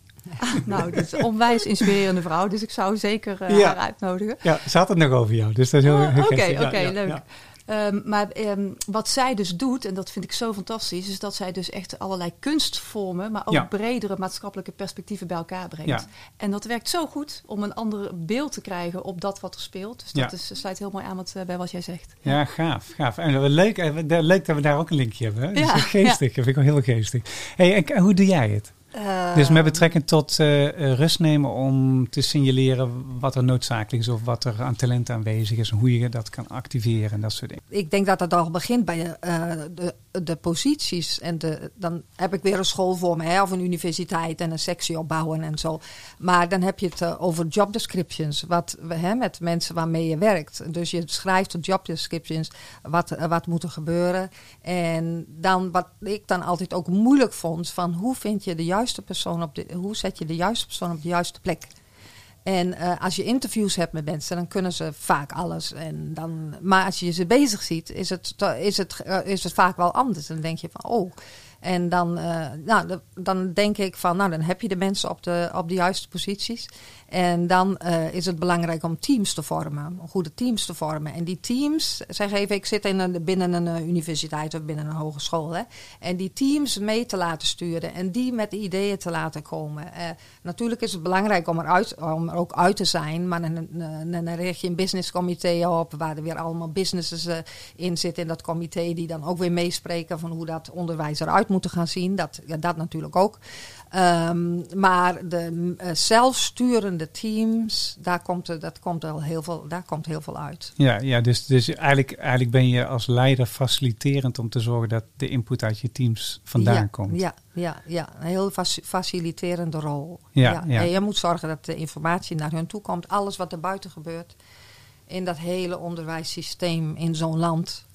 Nou, dat is een onwijs inspirerende vrouw. Dus ik zou zeker eh, Ja. haar uitnodigen. Ja, ze had het nog over jou, dus dat is heel, Oh, Oké, oké, ja, leuk. ja. Ehm, maar ehm, wat zij dus doet, en dat vind ik zo fantastisch, is dat zij dus echt allerlei kunstvormen, maar ook Ja. bredere maatschappelijke perspectieven bij elkaar brengt. Ja. En dat werkt zo goed om een ander beeld te krijgen op dat wat er speelt. Dus dat Ja. is, sluit heel mooi aan wat, eh, bij wat jij zegt. Ja, gaaf, gaaf. En wat leuk, eh, leuk dat we daar ook een linkje hebben. Hè? Dat is Ja, geestig, dat vind ik wel heel geestig. Hey, en hoe doe jij het? Dus met betrekking tot eh, rust nemen om te signaleren wat er noodzakelijk is of wat er aan talent aanwezig is en hoe je dat kan activeren en dat soort dingen. ik denk dat het al begint bij de, eh, de, de posities. En de, dan heb ik weer een school voor me, hè, of een universiteit en een sectie opbouwen en zo. Maar dan heb je het eh, over job descriptions, wat, hè, met mensen waarmee je werkt. Dus je schrijft de job descriptions, wat, wat moet er gebeuren. En dan wat ik dan altijd ook moeilijk vond, van hoe vind je de juiste persoon op de, hoe zet je de juiste persoon op de juiste plek? En eh, als je interviews hebt met mensen, dan kunnen ze vaak alles. En dan, maar als je ze bezig ziet, is het, is, het, eh, is het vaak wel anders. Dan denk je van, oh. En dan, eh, nou, dan denk ik van, nou, dan heb je de mensen op de, op de juiste posities. En dan eh, is het belangrijk om teams te vormen, goede teams te vormen. En die teams, zeg even, ik zit in een, binnen een eh, universiteit of binnen een hogeschool. Hè, en die teams mee te laten sturen en die met ideeën te laten komen. Natuurlijk is het belangrijk om er, uit, om ook uit te zijn, maar dan, dan, richt je een businesscomité op, waar er weer allemaal businesses in zitten in dat comité, die dan ook weer meespreken van hoe dat onderwijs eruit moet gaan zien. Dat, ja, dat natuurlijk ook. Ehm, maar de eh, zelfsturende teams, daar komt, dat komt al heel veel, daar komt heel veel uit. Ja, ja dus, dus eigenlijk, eigenlijk ben je als leider faciliterend om te zorgen dat de input uit je teams vandaan ja, komt. Ja, ja, ja, een heel faci- faciliterende rol. Ja, ja. En je moet zorgen dat de informatie naar hun toe komt. Alles wat er buiten gebeurt in dat hele onderwijssysteem in zo'n land.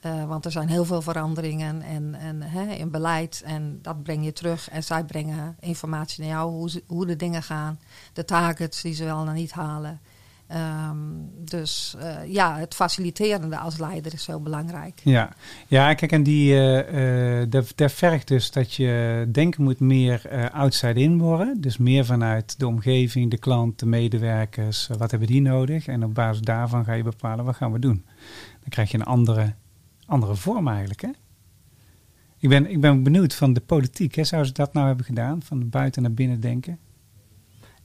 Eh, want er zijn heel veel veranderingen en, en, hè, in beleid. En dat breng je terug. En zij brengen informatie naar jou, hoe, hoe de dingen gaan. De targets die ze wel en niet halen. Ehm, dus eh, ja, het faciliterende als leider is heel belangrijk. Ja, ja kijk, en die, eh, dat, dat vergt dus dat je denken moet meer eh, outside in worden. Dus meer vanuit de omgeving, de klant, de medewerkers. wat hebben die nodig? En op basis daarvan ga je bepalen wat gaan we doen. Dan krijg je een andere, andere vorm eigenlijk, hè? Ik ben, ik ben benieuwd van de politiek. Hè? Zou ze dat nou hebben gedaan? Van buiten naar binnen denken?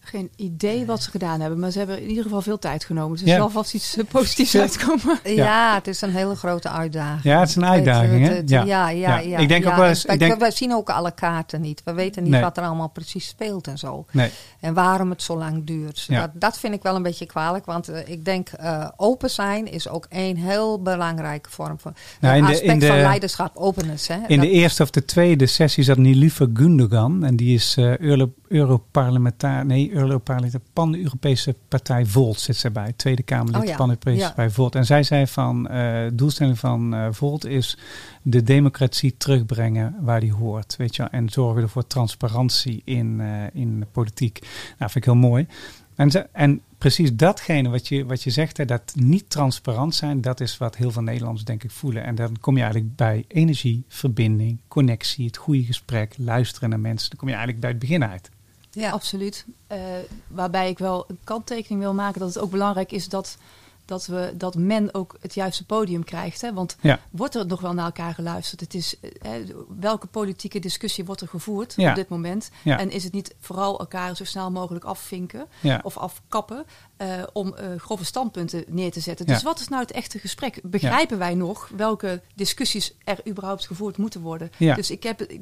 Geen idee wat ze gedaan hebben, maar ze hebben in ieder geval veel tijd genomen. Dus er Ja. zal vast iets eh, positiefs uitkomen. Ja. het is een hele grote uitdaging. Ja, het is een Het- uitdaging, het- hè? het- Ja. ja, ja, Ja. ja. Ik denk ja. ook wel eens- Wij, ik denk- wij zien ook alle kaarten niet. We weten niet Nee. wat er allemaal precies speelt en zo. Nee. En waarom het zo lang duurt. Ja. Dat, dat vind ik wel een beetje kwalijk. Want eh, ik denk, eh, open zijn is ook een heel belangrijke vorm van Nou, de- aspect in de- van leiderschap, openness. Hè? In Dat- de eerste of de tweede sessie zat Nilufer Gundogan. En die is eh Euro, Europarlementaar, nee, Europarlementaar, Pan-Europese Partij Volt zit zij bij. Tweede Kamerlid Oh ja, Pan-Europese ja. Partij Volt. En zij zei van, eh doelstelling van eh, Volt is de democratie terugbrengen waar die hoort. Weet je, wel, en zorgen voor transparantie in, eh, in de politiek. Nou, vind ik heel mooi. En, ze, en precies datgene wat je, wat je zegt, hè, dat niet transparant zijn, dat is wat heel veel Nederlanders denk ik voelen. En dan kom je eigenlijk bij energie, verbinding, connectie, het goede gesprek, luisteren naar mensen. Dan kom je eigenlijk bij het begin uit. Ja. Absoluut. Eh, waarbij ik wel een kanttekening wil maken dat het ook belangrijk is dat, dat, we, dat men ook het juiste podium krijgt. Hè? Want Ja. wordt er nog wel naar elkaar geluisterd? Het is, eh, welke politieke discussie wordt er gevoerd Ja. op dit moment? Ja. En is het niet vooral elkaar zo snel mogelijk afvinken of afkappen eh, om grove standpunten neer te zetten? Dus wat is nou het echte gesprek? Begrijpen wij nog welke discussies er überhaupt gevoerd moeten worden? Dus ik heb... Ik,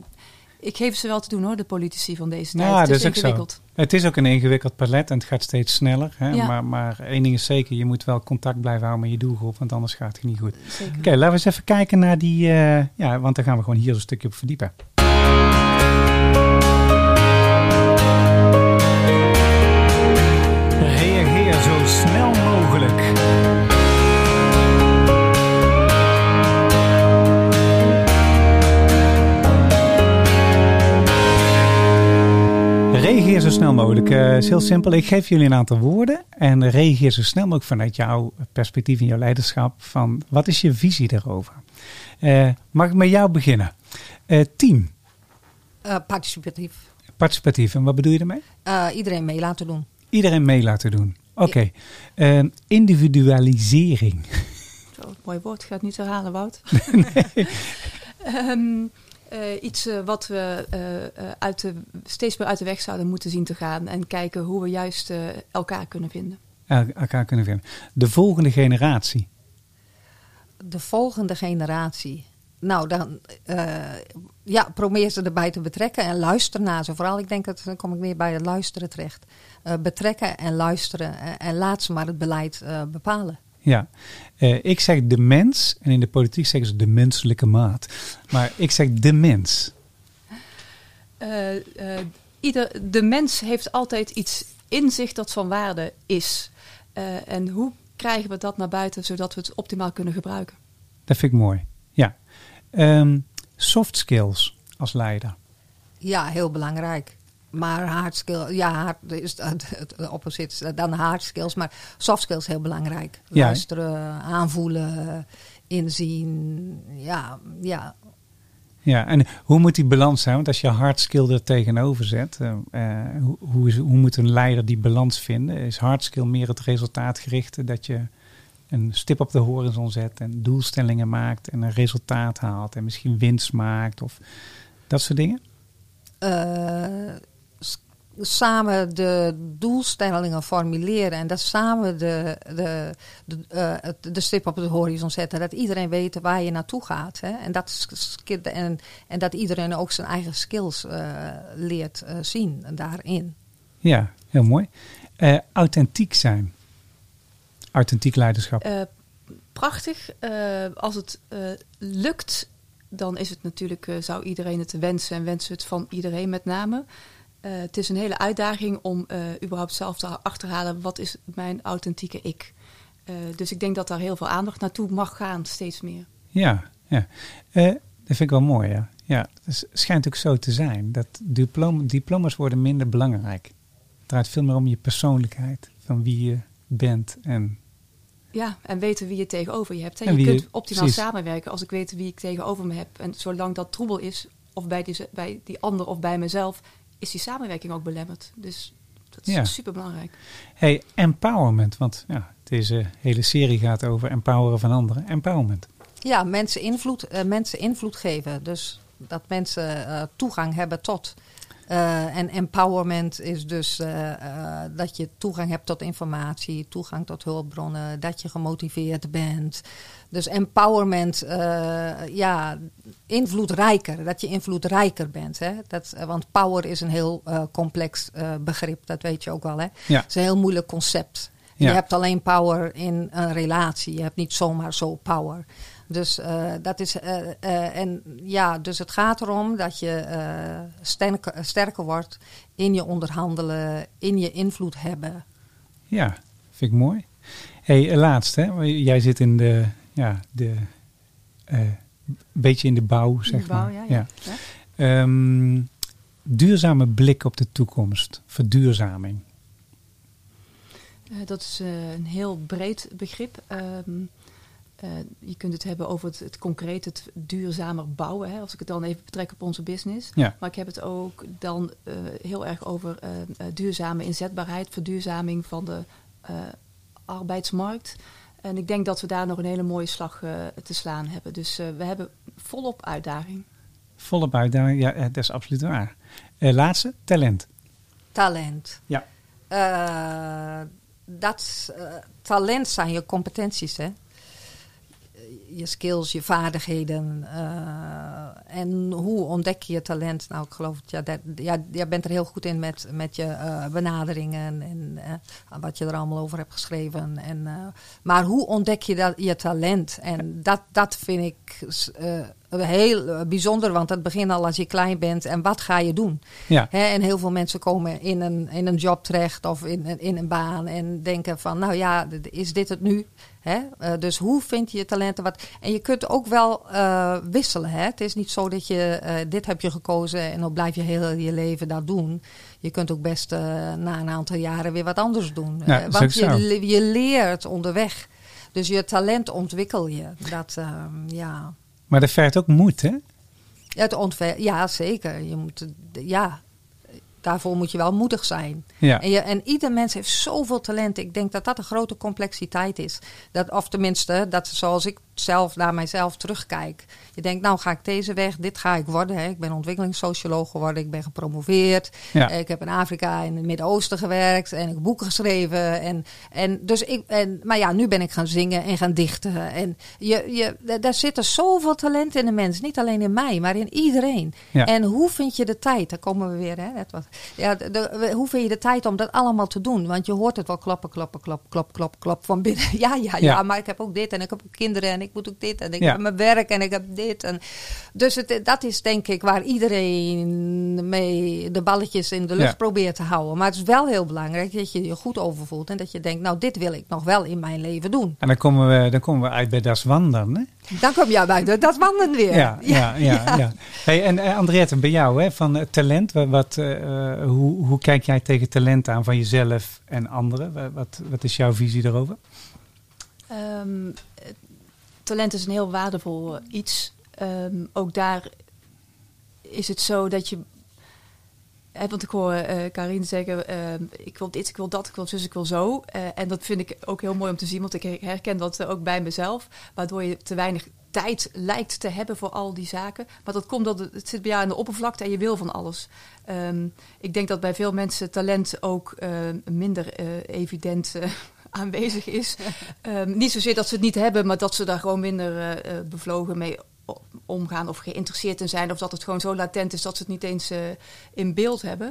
ik geef ze wel te doen hoor, de politici van deze tijd. Ja, het dat is ingewikkeld. Het is ook een ingewikkeld palet en het gaat steeds sneller. Hè? Ja. Maar, maar één ding is zeker, je moet wel contact blijven houden met je doelgroep, want anders gaat het niet goed. Oké, laten we eens even kijken naar die, eh, ja, want daar gaan we gewoon hier een stukje op verdiepen. Reageer zo snel mogelijk. Eh is heel simpel. Ik geef jullie een aantal woorden. En reageer zo snel mogelijk vanuit jouw perspectief en jouw leiderschap. Van wat is je visie daarover? Eh, mag ik met jou beginnen? Eh, team, Eh, participatief. participatief. En wat bedoel je daarmee? Eh, iedereen mee laten doen. Iedereen mee laten doen. Oké. Individualisering. Zo, mooi woord. Ik ga het niet herhalen, Wout. Ehm, eh, iets eh, wat we eh, eh, uit de, steeds meer uit de weg zouden moeten zien te gaan. En kijken hoe we juist eh, elkaar kunnen vinden. El- elkaar kunnen vinden. De volgende generatie. De volgende generatie. Nou, dan eh, ja, probeer ze erbij te betrekken en luister naar ze. Vooral, ik denk dat dan kom ik weer bij het luisteren terecht. Eh, betrekken en luisteren en, en laat ze maar het beleid eh, bepalen. Ja, Eh, ik zeg de mens en in de politiek zeggen ze de menselijke maat. Maar ik zeg de mens. Eh, eh, ieder, de mens heeft altijd iets in zich dat van waarde is. Eh, en hoe krijgen we dat naar buiten zodat we het optimaal kunnen gebruiken? Dat vind ik mooi. Ja. Ehm, soft skills als leider. Ja, heel belangrijk. Maar hard skills, ja, hard is het, opposite dan hard skills. Maar soft skills heel belangrijk. Ja. Luisteren, aanvoelen, inzien. Ja, ja, Ja, en hoe moet die balans zijn? Want als je hard skill er tegenover zet, eh, eh, hoe, hoe, is, hoe moet een leider die balans vinden? Is hard skill meer het resultaatgerichte, dat je een stip op de horizon zet en doelstellingen maakt en een resultaat haalt en misschien winst maakt of dat soort dingen? eh, samen de doelstellingen formuleren en dat samen de, de, de, eh, het- de stip op de horizon zetten. Dat iedereen weet waar je naartoe gaat. Hè? En, dat, en, en dat iedereen ook zijn eigen skills eh, leert eh, zien daarin. Ja, heel mooi. Eh, authentiek zijn. Authentiek leiderschap. Eh, prachtig. Eh, als het eh, lukt, dan is het natuurlijk, zou iedereen het wensen en wensen het van iedereen met name. Eh, het is een hele uitdaging om eh, überhaupt zelf te achterhalen wat is mijn authentieke ik. Eh, dus ik denk dat daar heel veel aandacht naartoe mag gaan, steeds meer. Ja, ja. Dat vind ik wel mooi, ja. Ja, het schijnt ook zo te zijn. Dat diploma, diploma's worden minder belangrijk. Het draait veel meer om je persoonlijkheid. Van wie je bent en Ja, en weten wie je tegenover je hebt. Hè. En Je kunt optimaal precies. samenwerken als ik weet wie ik tegenover me heb. En zolang dat troebel is, of bij die, bij die ander of bij mezelf, is die samenwerking ook belemmerd. Dus dat is Ja. super belangrijk. Hey, empowerment. Want ja, deze hele serie gaat over empoweren van anderen. Empowerment. Ja, mensen invloed, eh, mensen invloed geven. Dus dat mensen eh, toegang hebben tot. Eh, en empowerment is dus eh, eh, dat je toegang hebt tot informatie, toegang tot hulpbronnen, dat je gemotiveerd bent. Dus empowerment, ja, invloedrijker, dat je invloedrijker bent. Hè? Dat, want power is een heel complex begrip, dat weet je ook wel. Hè? Ja. Het is een heel moeilijk concept. Ja. Je hebt alleen power in een relatie. Je hebt niet zomaar zo power. Dus eh, dat is. eh, eh, en ja, dus het gaat erom dat je eh, sterker, sterker wordt in je onderhandelen, in je invloed hebben. Ja, vind ik mooi. hey, laatst, hè? Jij zit in de, ja, de, eh, beetje in de bouw, zeg De bouw, maar. ja, ja. ja. Ehm, duurzame blik op de toekomst, verduurzaming. Eh, dat is eh, een heel breed begrip. Ehm, eh, je kunt het hebben over het, het concreet, het duurzamer bouwen. Hè, als ik het dan even betrek op onze business. Ja. Maar ik heb het ook dan eh, heel erg over eh, duurzame inzetbaarheid, verduurzaming van de eh, arbeidsmarkt. En ik denk dat we daar nog een hele mooie slag eh, te slaan hebben. Dus eh, we hebben volop uitdaging. Volop uitdaging, ja, dat is absoluut waar. Eh, laatste, talent. Talent. Ja. Eh, dat talent zijn je competenties, hè? Je skills, je vaardigheden. eh, en hoe ontdek je je talent? Nou, ik geloof het, ja, dat, ja, jij bent er heel goed in met, met je eh, benaderingen en eh, wat je er allemaal over hebt geschreven. En, maar hoe ontdek je dat, je talent? En dat, dat vind ik heel eh, bijzonder, want het begint al als je klein bent. En wat ga je doen? Ja, en heel veel mensen komen in een, in een job terecht of in, een- in een baan en denken van, nou ja, is dit het nu? Eh, dus hoe vind je je talenten? Wat? En je kunt ook wel eh, wisselen. Hè? Het is niet zo dat je, eh, dit heb je gekozen en dan blijf je heel je leven dat doen. Je kunt ook best eh, na een aantal jaren weer wat anders doen. Ja, Eh, want je, je leert onderweg. Dus je talent ontwikkel je. Dat, ehm, ja. Maar dat vergt ook moed, hè? Het ontwer ja, zeker. Je moet, ja, daarvoor moet je wel moedig zijn. Ja. En, je, en ieder mens heeft zoveel talent. Ik denk dat dat een grote complexiteit is. Dat, of tenminste, dat zoals ik zelf naar mijzelf terugkijk. Je denkt, nou ga ik deze weg, dit ga ik worden. Hè. Ik ben ontwikkelingssocioloog geworden, ik ben gepromoveerd. Ja. Ik heb in Afrika en het Midden-Oosten gewerkt en ik heb boeken geschreven. En, en dus ik, en, maar ja, nu ben ik gaan zingen en gaan dichten. En je, je, da- daar zitten zoveel talent in de mens. Niet alleen in mij, maar in iedereen. Ja. En hoe vind je de tijd? Daar komen we weer. Hè? Wat, ja, de, de- hoe vind je de tijd om dat allemaal te doen? Want je hoort het wel kloppen, kloppen, klop, klop, klop, klop van binnen. Ja, ja, ja, Ja. maar ik heb ook dit en ik heb ook kinderen en ik moet ook dit en ik Ja. heb mijn werk en ik heb dit. En, dus het, dat is denk ik waar iedereen mee de balletjes in de lucht Ja. probeert te houden. Maar het is wel heel belangrijk dat je je goed overvoelt en dat je denkt, nou dit wil ik nog wel in mijn leven doen. En dan komen we, dan komen we uit bij Das Wandern, hè? Dan kom je bij de, dat wandelen weer. Ja, ja, ja. ja, Hey, en uh, Andriette, bij jou, hè, van uh, talent, wat, wat, uh, hoe, hoe kijk jij tegen talent aan van jezelf en anderen? Wat, wat is jouw visie daarover? Um, talent is een heel waardevol iets. Um, ook daar is het zo dat je. Want ik hoor uh, Karin zeggen: uh, Ik wil dit, ik wil dat, ik wil zus, ik wil zo. Uh, en dat vind ik ook heel mooi om te zien, want ik herken dat ook bij mezelf. Waardoor je te weinig tijd lijkt te hebben voor al die zaken. Maar dat komt dat het, zit bij jou aan de oppervlakte en je wil van alles. Um, ik denk dat bij veel mensen talent ook minder evident uh, aanwezig is. um, niet zozeer dat ze het niet hebben, maar dat ze daar gewoon minder uh, bevlogen mee omgaan of geïnteresseerd in zijn. Of dat het gewoon zo latent is dat ze het niet eens uh, in beeld hebben.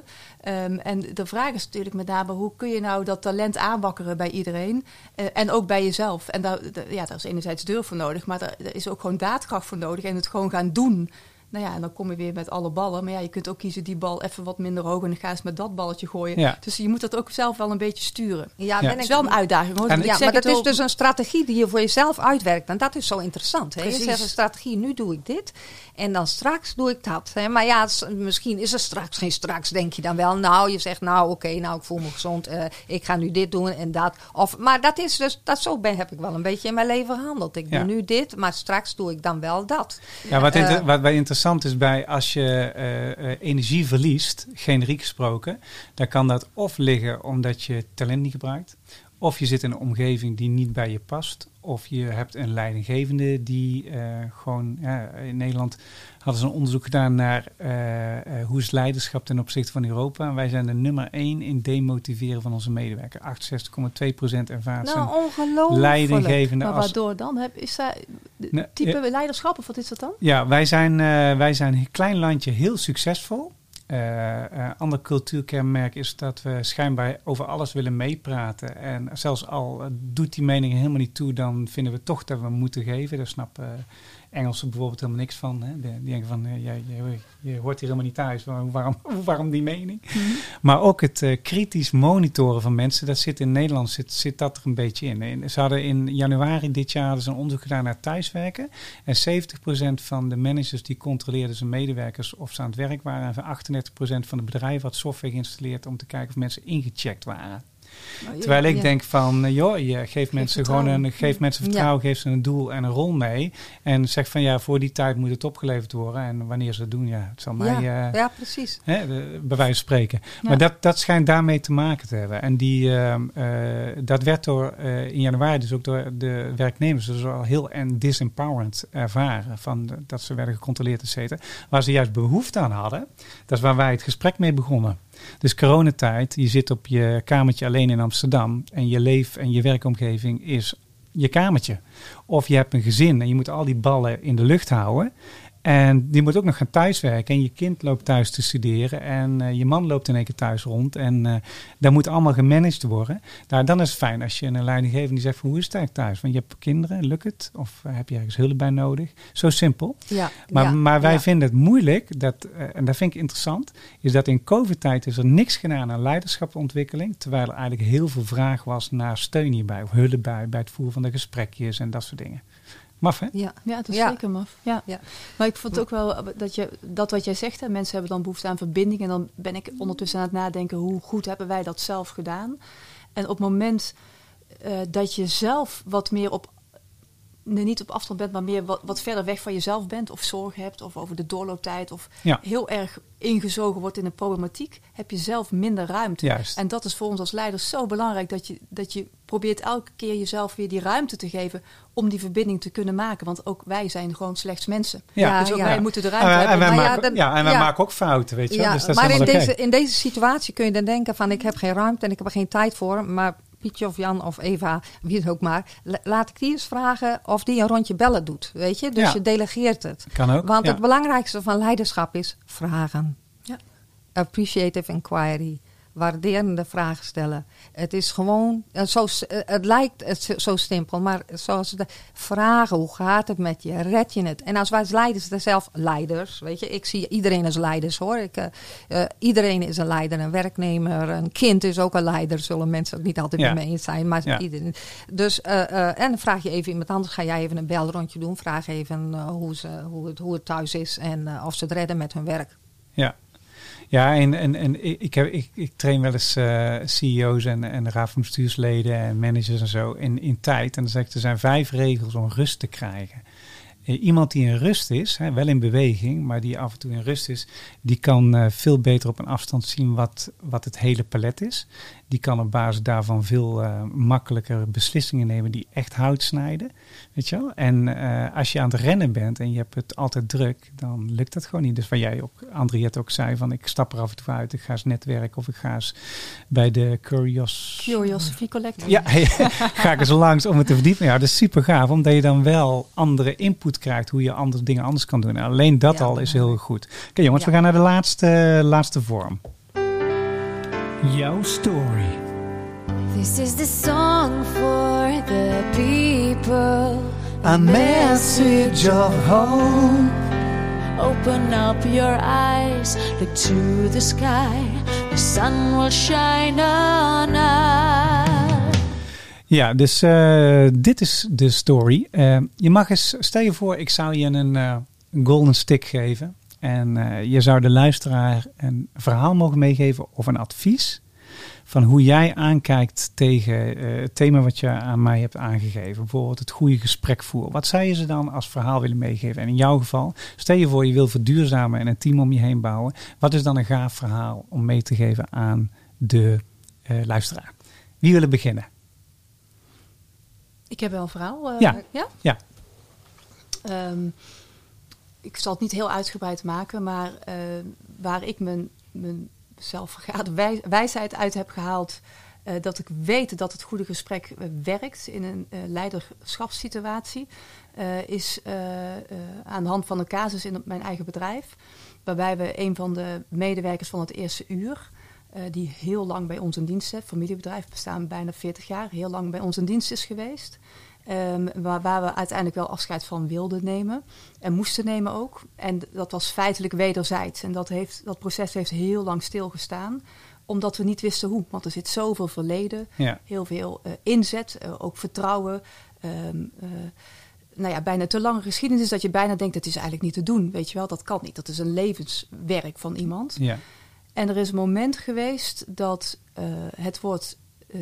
Um, en de vraag is natuurlijk met name hoe kun je nou dat talent aanwakkeren bij iedereen. Uh, en ook bij jezelf. En daar, ja, daar is enerzijds durf voor nodig, maar daar, daar is ook gewoon daadkracht voor nodig. En het gewoon gaan doen. Nou ja, en dan kom je weer met alle ballen. Maar ja, je kunt ook kiezen die bal even wat minder hoog en dan ga eens met dat balletje gooien. Ja. Dus je moet dat ook zelf wel een beetje sturen. Ja, Ja. Het is wel een uitdaging hoor. En, Ik ja, zeg maar dat het is ook- dus een strategie die je voor jezelf uitwerkt. En dat is zo interessant. Hè? Je zegt een strategie, nu doe ik dit. En dan straks doe ik dat. Hè? Maar ja, misschien is er straks geen straks, denk je dan wel. Nou, je zegt, nou oké, nou ik voel me gezond. eh, ik ga nu dit doen en dat. Of, maar dat is dus, dat zo ben, heb ik wel een beetje in mijn leven gehandeld. Ik Ja. doe nu dit, maar straks doe ik dan wel dat. Ja, wat, inter- Eh, wat wij interessant interessant is bij als je eh, eh, energie verliest, generiek gesproken, dan kan dat of liggen omdat je talent niet gebruikt, of je zit in een omgeving die niet bij je past, of je hebt een leidinggevende die eh, gewoon, ja, in Nederland hadden ze een onderzoek gedaan naar eh, eh, hoe is leiderschap ten opzichte van Europa. En wij zijn de nummer één in demotiveren van onze medewerkers. 68,2% ervaart Nou, ongelooflijk. leidinggevende Maar waardoor dan? Heb, is dat type leiderschap of wat is dat dan? Ja, wij zijn, wij zijn een klein landje heel succesvol. Eh eh, ander cultuurkenmerk is dat we schijnbaar over alles willen meepraten. En zelfs al eh, doet die mening helemaal niet toe, dan vinden we toch dat we moeten geven. Eh, Engelsen bijvoorbeeld helemaal niks van. Hè? Die, denken van, eh, ja, je, je hoort hier helemaal niet thuis. Waarom, waarom, waarom die mening? Maar ook het eh, kritisch monitoren van mensen, dat zit in Nederland zit, zit dat er een beetje in. Ze hadden in januari dit jaar ze een onderzoek gedaan naar thuiswerken. En 70% van de managers die controleerden zijn medewerkers of ze aan het werk waren. En van 38% van de bedrijven had software geïnstalleerd om te kijken of mensen ingecheckt waren. Nou, Terwijl ik Ja. denk van, eh, joh, je geeft mensen gewoon vertrouwen. een, geeft mensen vertrouwen, geeft ze een doel en een rol mee. En zeg van, ja, voor die tijd moet het opgeleverd worden. En wanneer ze het doen, ja, het zal mij... Ja, eh, ja, precies. Hè, bij wijze van spreken. Maar dat, dat schijnt daarmee te maken te hebben. En die, ehm, eh, dat werd door, in januari dus ook door de werknemers dus al heel en disempowerend ervaren. Van dat ze werden gecontroleerd, et cetera. Waar ze juist behoefte aan hadden, dat is waar wij het gesprek mee begonnen. Dus coronatijd, je zit op je kamertje alleen in Amsterdam en je leef- en je werkomgeving is je kamertje. Of je hebt een gezin en je moet al die ballen in de lucht houden. En je moet ook nog gaan thuiswerken. En je kind loopt thuis te studeren. En eh, je man loopt in één keer thuis rond. En eh dat moet allemaal gemanaged worden. Nou, dan is het fijn als je een leidinggever die zegt: van, Hoe is het eigenlijk thuis? Want je hebt kinderen, lukt het? Of eh, heb je ergens hulp bij nodig? Zo simpel. Ja, Maar, ja, maar wij ja. vinden het moeilijk, dat, en dat vind ik interessant, is dat in COVID-tijd is er niks gedaan aan leiderschapsontwikkeling, terwijl er eigenlijk heel veel vraag was naar steun hierbij, of hulp bij, bij het voeren van de gesprekjes en dat soort dingen. Maf, hè? Ja. Ja, het is Ja. zeker maf. Ja. Ja. Maar ik vond ook wel dat je dat wat jij zegt, hè, mensen hebben dan behoefte aan verbinding. En dan ben ik ondertussen aan het nadenken, hoe goed hebben wij dat zelf gedaan? En op het moment eh, dat je zelf wat meer op, niet op afstand bent, maar meer wat, wat verder weg van jezelf bent, of zorgen hebt, of over de doorlooptijd, of Ja. heel erg ingezogen wordt in de problematiek, heb je zelf minder ruimte. Juist. En dat is voor ons als leiders zo belangrijk dat je, dat je probeert elke keer jezelf weer die ruimte te geven om die verbinding te kunnen maken. Want ook wij zijn gewoon slechts mensen. Ja. dus ook ja. wij moeten de ruimte wij, en hebben. wij Maar ja, maken, dan- ja, en wij ja. maken ook fouten, weet je Dus dat is maar in allemaal oké. deze, in deze situatie kun je dan denken van ik heb geen ruimte en ik heb er geen tijd voor. Maar Pietje of Jan of Eva, wie het ook maar, la- laat ik die eens vragen of die een rondje bellen doet. Weet je? Dus Ja. je delegeert het. Kan ook. Want ja. het belangrijkste van leiderschap is vragen. Ja. Appreciative inquiry. Waarderende vragen stellen. Het is gewoon, eh, zo, eh, het lijkt het zo- simpel, maar zoals de vragen, hoe gaat het met je? Red je het? En als wij als leiders, er zelf leiders, weet je, ik zie iedereen als leiders hoor. Ik, eh, eh, iedereen is een leider, een werknemer, een kind is ook een leider, zullen mensen het niet altijd Ja. met me eens zijn. Maar Ja. iedereen. Dus, eh, eh, en vraag je even iemand anders, ga jij even een belrondje doen, vraag even eh, hoe, ze, hoe, het, hoe het thuis is en eh, of ze het redden met hun werk. Ja, ja en, en, en ik, heb, ik, ik train wel eens eh, CEO's en, en raad van bestuursleden en managers en zo in, in tijd. En dan zeg ik, er zijn vijf regels om rust te krijgen. Eh, Iemand die in rust is, hè, wel in beweging, maar die af en toe in rust is, die kan eh, veel beter op een afstand zien wat, wat het hele palet is. Die kan op basis daarvan veel eh, makkelijker beslissingen nemen die echt hout snijden. Weet je wel? En eh, als je aan het rennen bent en je hebt het altijd druk, dan lukt dat gewoon niet. Dus waar jij ook, Andriette ook zei, van ik stap er af en toe uit, ik ga eens netwerken of ik ga eens bij de Curios... Curiosity Collective. Ja, ga ik eens langs om het te verdiepen. Ja, dat is super gaaf, omdat je dan wel andere input krijgt hoe je anders, dingen anders kan doen. En alleen dat Ja, al is heel goed. Oké jongens, Ja. we gaan naar de laatste, laatste vorm. Jouw story. This is the song for the people. A message of hope. Open up your eyes, look to the sky. The sun will shine on us. Ja, dus eh, dit is de story. Eh, je mag eens, stel je voor, ik zou je een eh, golden stick geven. En eh, je zou de luisteraar een verhaal mogen meegeven of een advies. van hoe jij aankijkt tegen eh, het thema wat je aan mij hebt aangegeven. Bijvoorbeeld het goede gesprek voeren. Wat zou je ze dan als verhaal willen meegeven? En in jouw geval, stel je voor je wil verduurzamen en een team om je heen bouwen. Wat is dan een gaaf verhaal om mee te geven aan de eh, luisteraar? Wie wil er beginnen? Ik heb wel een verhaal. Ja. ja? Ja. Ehm, ik zal het niet heel uitgebreid maken, maar eh, waar ik mijn, mijn zelfvergade wij- wijsheid uit heb gehaald, eh, dat ik weet dat het goede gesprek eh, werkt in een leiderschapssituatie, is aan de hand van een casus in mijn eigen bedrijf, waarbij we een van de medewerkers van het eerste uur, die heel lang bij ons in dienst heeft, familiebedrijf bestaan bijna 40 jaar, heel lang bij ons in dienst is geweest. Ehm, waar, waar we uiteindelijk wel afscheid van wilden nemen. En moesten nemen ook. En dat was feitelijk wederzijds. En dat, heeft, dat proces heeft heel lang stilgestaan. Omdat we niet wisten hoe. Want er zit zoveel verleden. Ja. Heel veel eh, inzet. eh, ook vertrouwen. ehm, eh, nou ja, bijna te lange geschiedenis is dat je bijna denkt... het is eigenlijk niet te doen. Weet je wel, dat kan niet. Dat is een levenswerk van iemand. Ja. En er is een moment geweest dat het woord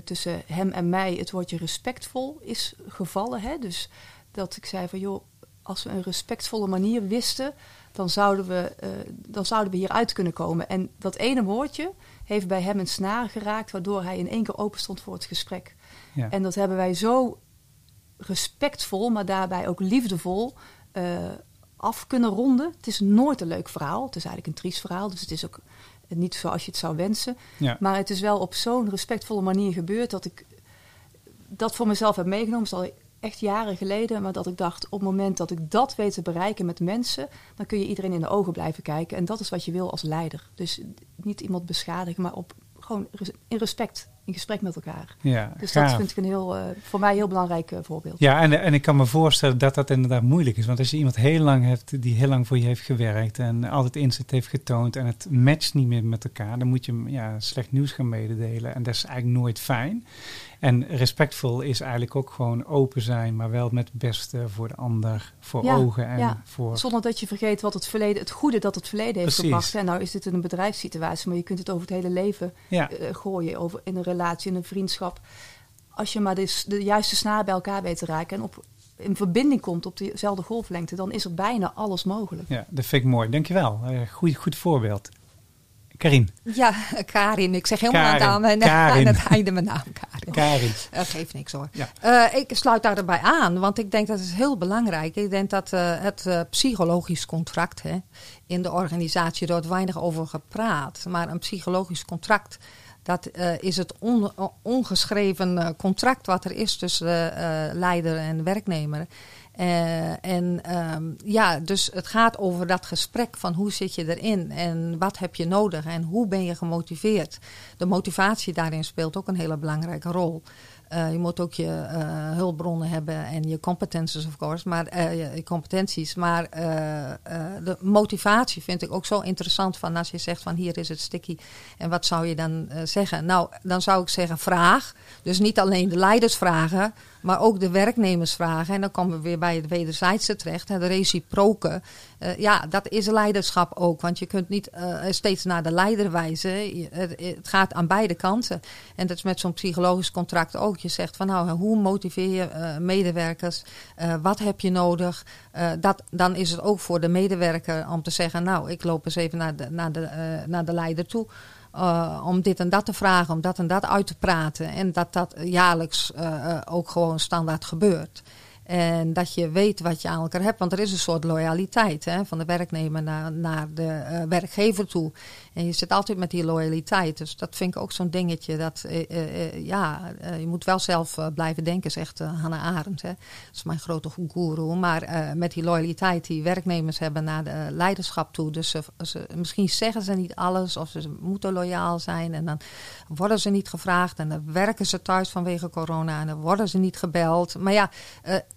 tussen hem en mij, het woordje respectvol, is gevallen. Hè? Dus dat ik zei van joh, als we een respectvolle manier wisten, dan zouden we, eh, dan zouden we hieruit kunnen komen. En dat ene woordje heeft bij hem een snaar geraakt, waardoor hij in één keer open stond voor het gesprek. Ja. En dat hebben wij zo respectvol, maar daarbij ook liefdevol eh, af kunnen ronden. Het is nooit een leuk verhaal. Het is eigenlijk een triest verhaal, dus het is ook niet zoals je het zou wensen. Ja. Maar het is wel op zo'n respectvolle manier gebeurd dat ik dat voor mezelf heb meegenomen. Het is al echt jaren geleden, maar dat ik dacht op het moment dat ik dat weet te bereiken met mensen, dan kun je iedereen in de ogen blijven kijken. En dat is wat je wil als leider. Dus niet iemand beschadigen, maar op gewoon in respect, in gesprek met elkaar. Ja, Dus gaaf. dat vind ik een heel, eh, voor mij heel belangrijk eh, voorbeeld. Ja, en, en ik kan me voorstellen dat dat inderdaad moeilijk is. Want als je iemand heel lang hebt die heel lang voor je heeft gewerkt en altijd inzet heeft getoond en het matcht niet meer met elkaar, dan moet je hem ja, slecht nieuws gaan mededelen. En dat is eigenlijk nooit fijn. En respectvol is eigenlijk ook gewoon open zijn, maar wel met het beste voor de ander, voor Ja, ogen en ja. voor. Zonder dat je vergeet wat het verleden, het goede dat het verleden heeft Precies. gebracht. En nou is dit in een bedrijfssituatie, maar je kunt het over het hele leven Ja, eh, gooien. Over in een relatie, in een vriendschap. Als je maar de, de juiste snaar bij elkaar weet te raken en op, in verbinding komt op dezelfde golflengte, dan is er bijna alles mogelijk. ja, dat vind ik mooi. Dankjewel. Uh, goed, goed voorbeeld. Karin. Ja, Karin. Ik zeg helemaal Karin, aan, Karin. aan het einde mijn naam, Karin. Karin. Dat geeft niks hoor. Ja. Eh, ik sluit daarbij aan, want ik denk dat het heel belangrijk is. Ik denk dat eh, het eh, psychologisch contract hè, in de organisatie, er wordt weinig over gepraat. Maar een psychologisch contract, dat eh, is het on- ongeschreven eh, contract wat er is tussen eh, leider en werknemer. En ehm, ja, dus het gaat over dat gesprek van hoe zit je erin en wat heb je nodig en hoe ben je gemotiveerd. De motivatie daarin speelt ook een hele belangrijke rol. Eh, je moet ook je eh, hulpbronnen hebben en je competenties, of course, maar eh, je, competenties. Maar de motivatie vind ik ook zo interessant. Van als je zegt van hier is het sticky en wat zou je dan zeggen? Nou, dan zou ik zeggen vraag. Dus niet alleen de leiders vragen, maar ook de werknemers vragen. En dan komen we weer bij het wederzijdse terecht. hè, De reciproke. Eh, ja, dat is leiderschap ook. Want je kunt niet eh, steeds naar de leider wijzen. Het, gaat aan beide kanten. En dat is met zo'n psychologisch contract ook. Je zegt van nou, hoe motiveer je eh, medewerkers? Wat heb je nodig? Dat, dan is het ook voor de medewerker om te zeggen... nou, ik loop eens even naar de, naar de, naar de leider toe... Uh, om dit en dat te vragen, om dat en dat uit te praten. En dat dat jaarlijks uh, uh, ook gewoon standaard gebeurt. En dat je weet wat je aan elkaar hebt. Want er is een soort loyaliteit hè, van de werknemer naar, naar de werkgever toe. En je zit altijd met die loyaliteit. Dus dat vind ik ook zo'n dingetje. Dat, uh, ja, je moet wel zelf blijven denken, zegt Hannah Arendt. Hè. Dat is mijn grote guru. Maar met die loyaliteit die werknemers hebben naar de leiderschap toe. Dus ze, ze, misschien zeggen ze niet alles of ze moeten loyaal zijn. En dan worden ze niet gevraagd. En dan werken ze thuis vanwege corona. En dan worden ze niet gebeld. Maar ja,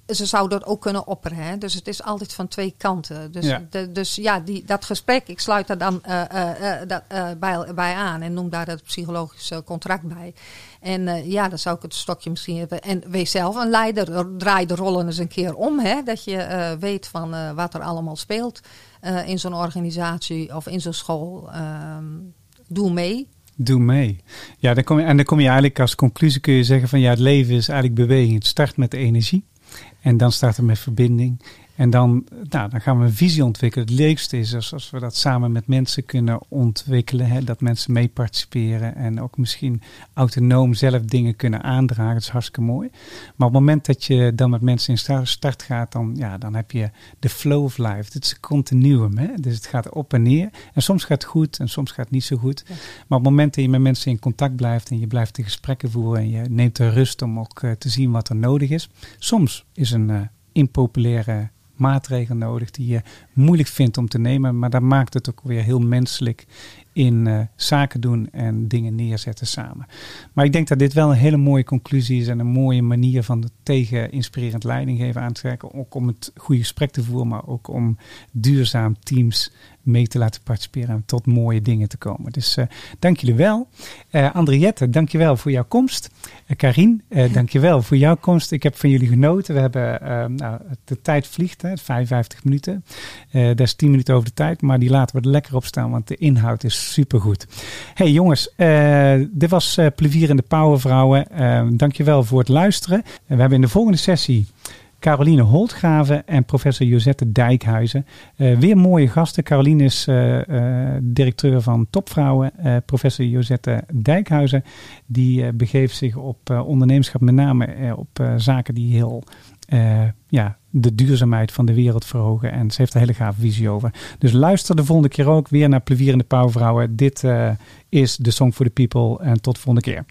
ze zouden dat ook kunnen opperen. Hè? Dus het is altijd van twee kanten. Dus ja, de, dus ja die, dat gesprek, ik sluit daar dan uh, uh, uh, dat, bij, bij aan en noem daar het psychologische contract bij. En ja, dan zou ik het stokje misschien hebben. En wees zelf een leider, draai de rollen eens een keer om. Hè? Dat je weet van wat er allemaal speelt in zo'n organisatie of in zo'n school. doe mee. Doe mee. Ja, dan kom je, en dan kom je eigenlijk als conclusie kun je zeggen van ja, het leven is eigenlijk beweging. Het start met de energie. En dan start het met verbinding. En dan, nou, dan gaan we een visie ontwikkelen. Het leukste is als, als we dat samen met mensen kunnen ontwikkelen. Hè, dat mensen mee participeren en ook misschien autonoom zelf dingen kunnen aandragen. Dat is hartstikke mooi. Maar op het moment dat je dan met mensen in start gaat, dan, ja, dan heb je de flow of life. Het is een continuum. Hè? Dus het gaat op en neer. En soms gaat het goed en soms gaat het niet zo goed. Maar op het moment dat je met mensen in contact blijft en je blijft de gesprekken voeren en je neemt de rust om ook uh, te zien wat er nodig is. Soms is een uh, impopulaire maatregel nodig die je moeilijk vindt om te nemen. Maar dat maakt het ook weer heel menselijk in uh, zaken doen en dingen neerzetten samen. Maar ik denk dat dit wel een hele mooie conclusie is en een mooie manier van tegen inspirerend leidinggeven aan te trekken. Ook om het goede gesprek te voeren, maar ook om duurzaam teams mee te laten participeren en tot mooie dingen te komen. Dus uh, dank jullie wel. Uh, Andriette, dank je wel voor jouw komst. Uh, Karin, uh, dank je wel voor jouw komst. Ik heb van jullie genoten. We hebben, nou, de tijd vliegt, hè, 55 minuten. dat is 10 minuten over de tijd, maar die laten we er lekker op staan, want de inhoud is supergoed. Hey jongens, dit was Plevier in de Powervrouwen. dank je wel voor het luisteren. we hebben in de volgende sessie... Caroline Holtgraven en professor Josette Dijkhuizen. Uh, weer mooie gasten. Caroline is uh, uh, directeur van Topvrouwen. professor Josette Dijkhuizen die begeeft zich op ondernemerschap, met name op zaken die heel ja, de duurzaamheid van de wereld verhogen. En ze heeft een hele gave visie over. Dus luister de volgende keer ook weer naar Plevierende Pauwvrouwen. Dit is de Song for the People. En tot de volgende keer.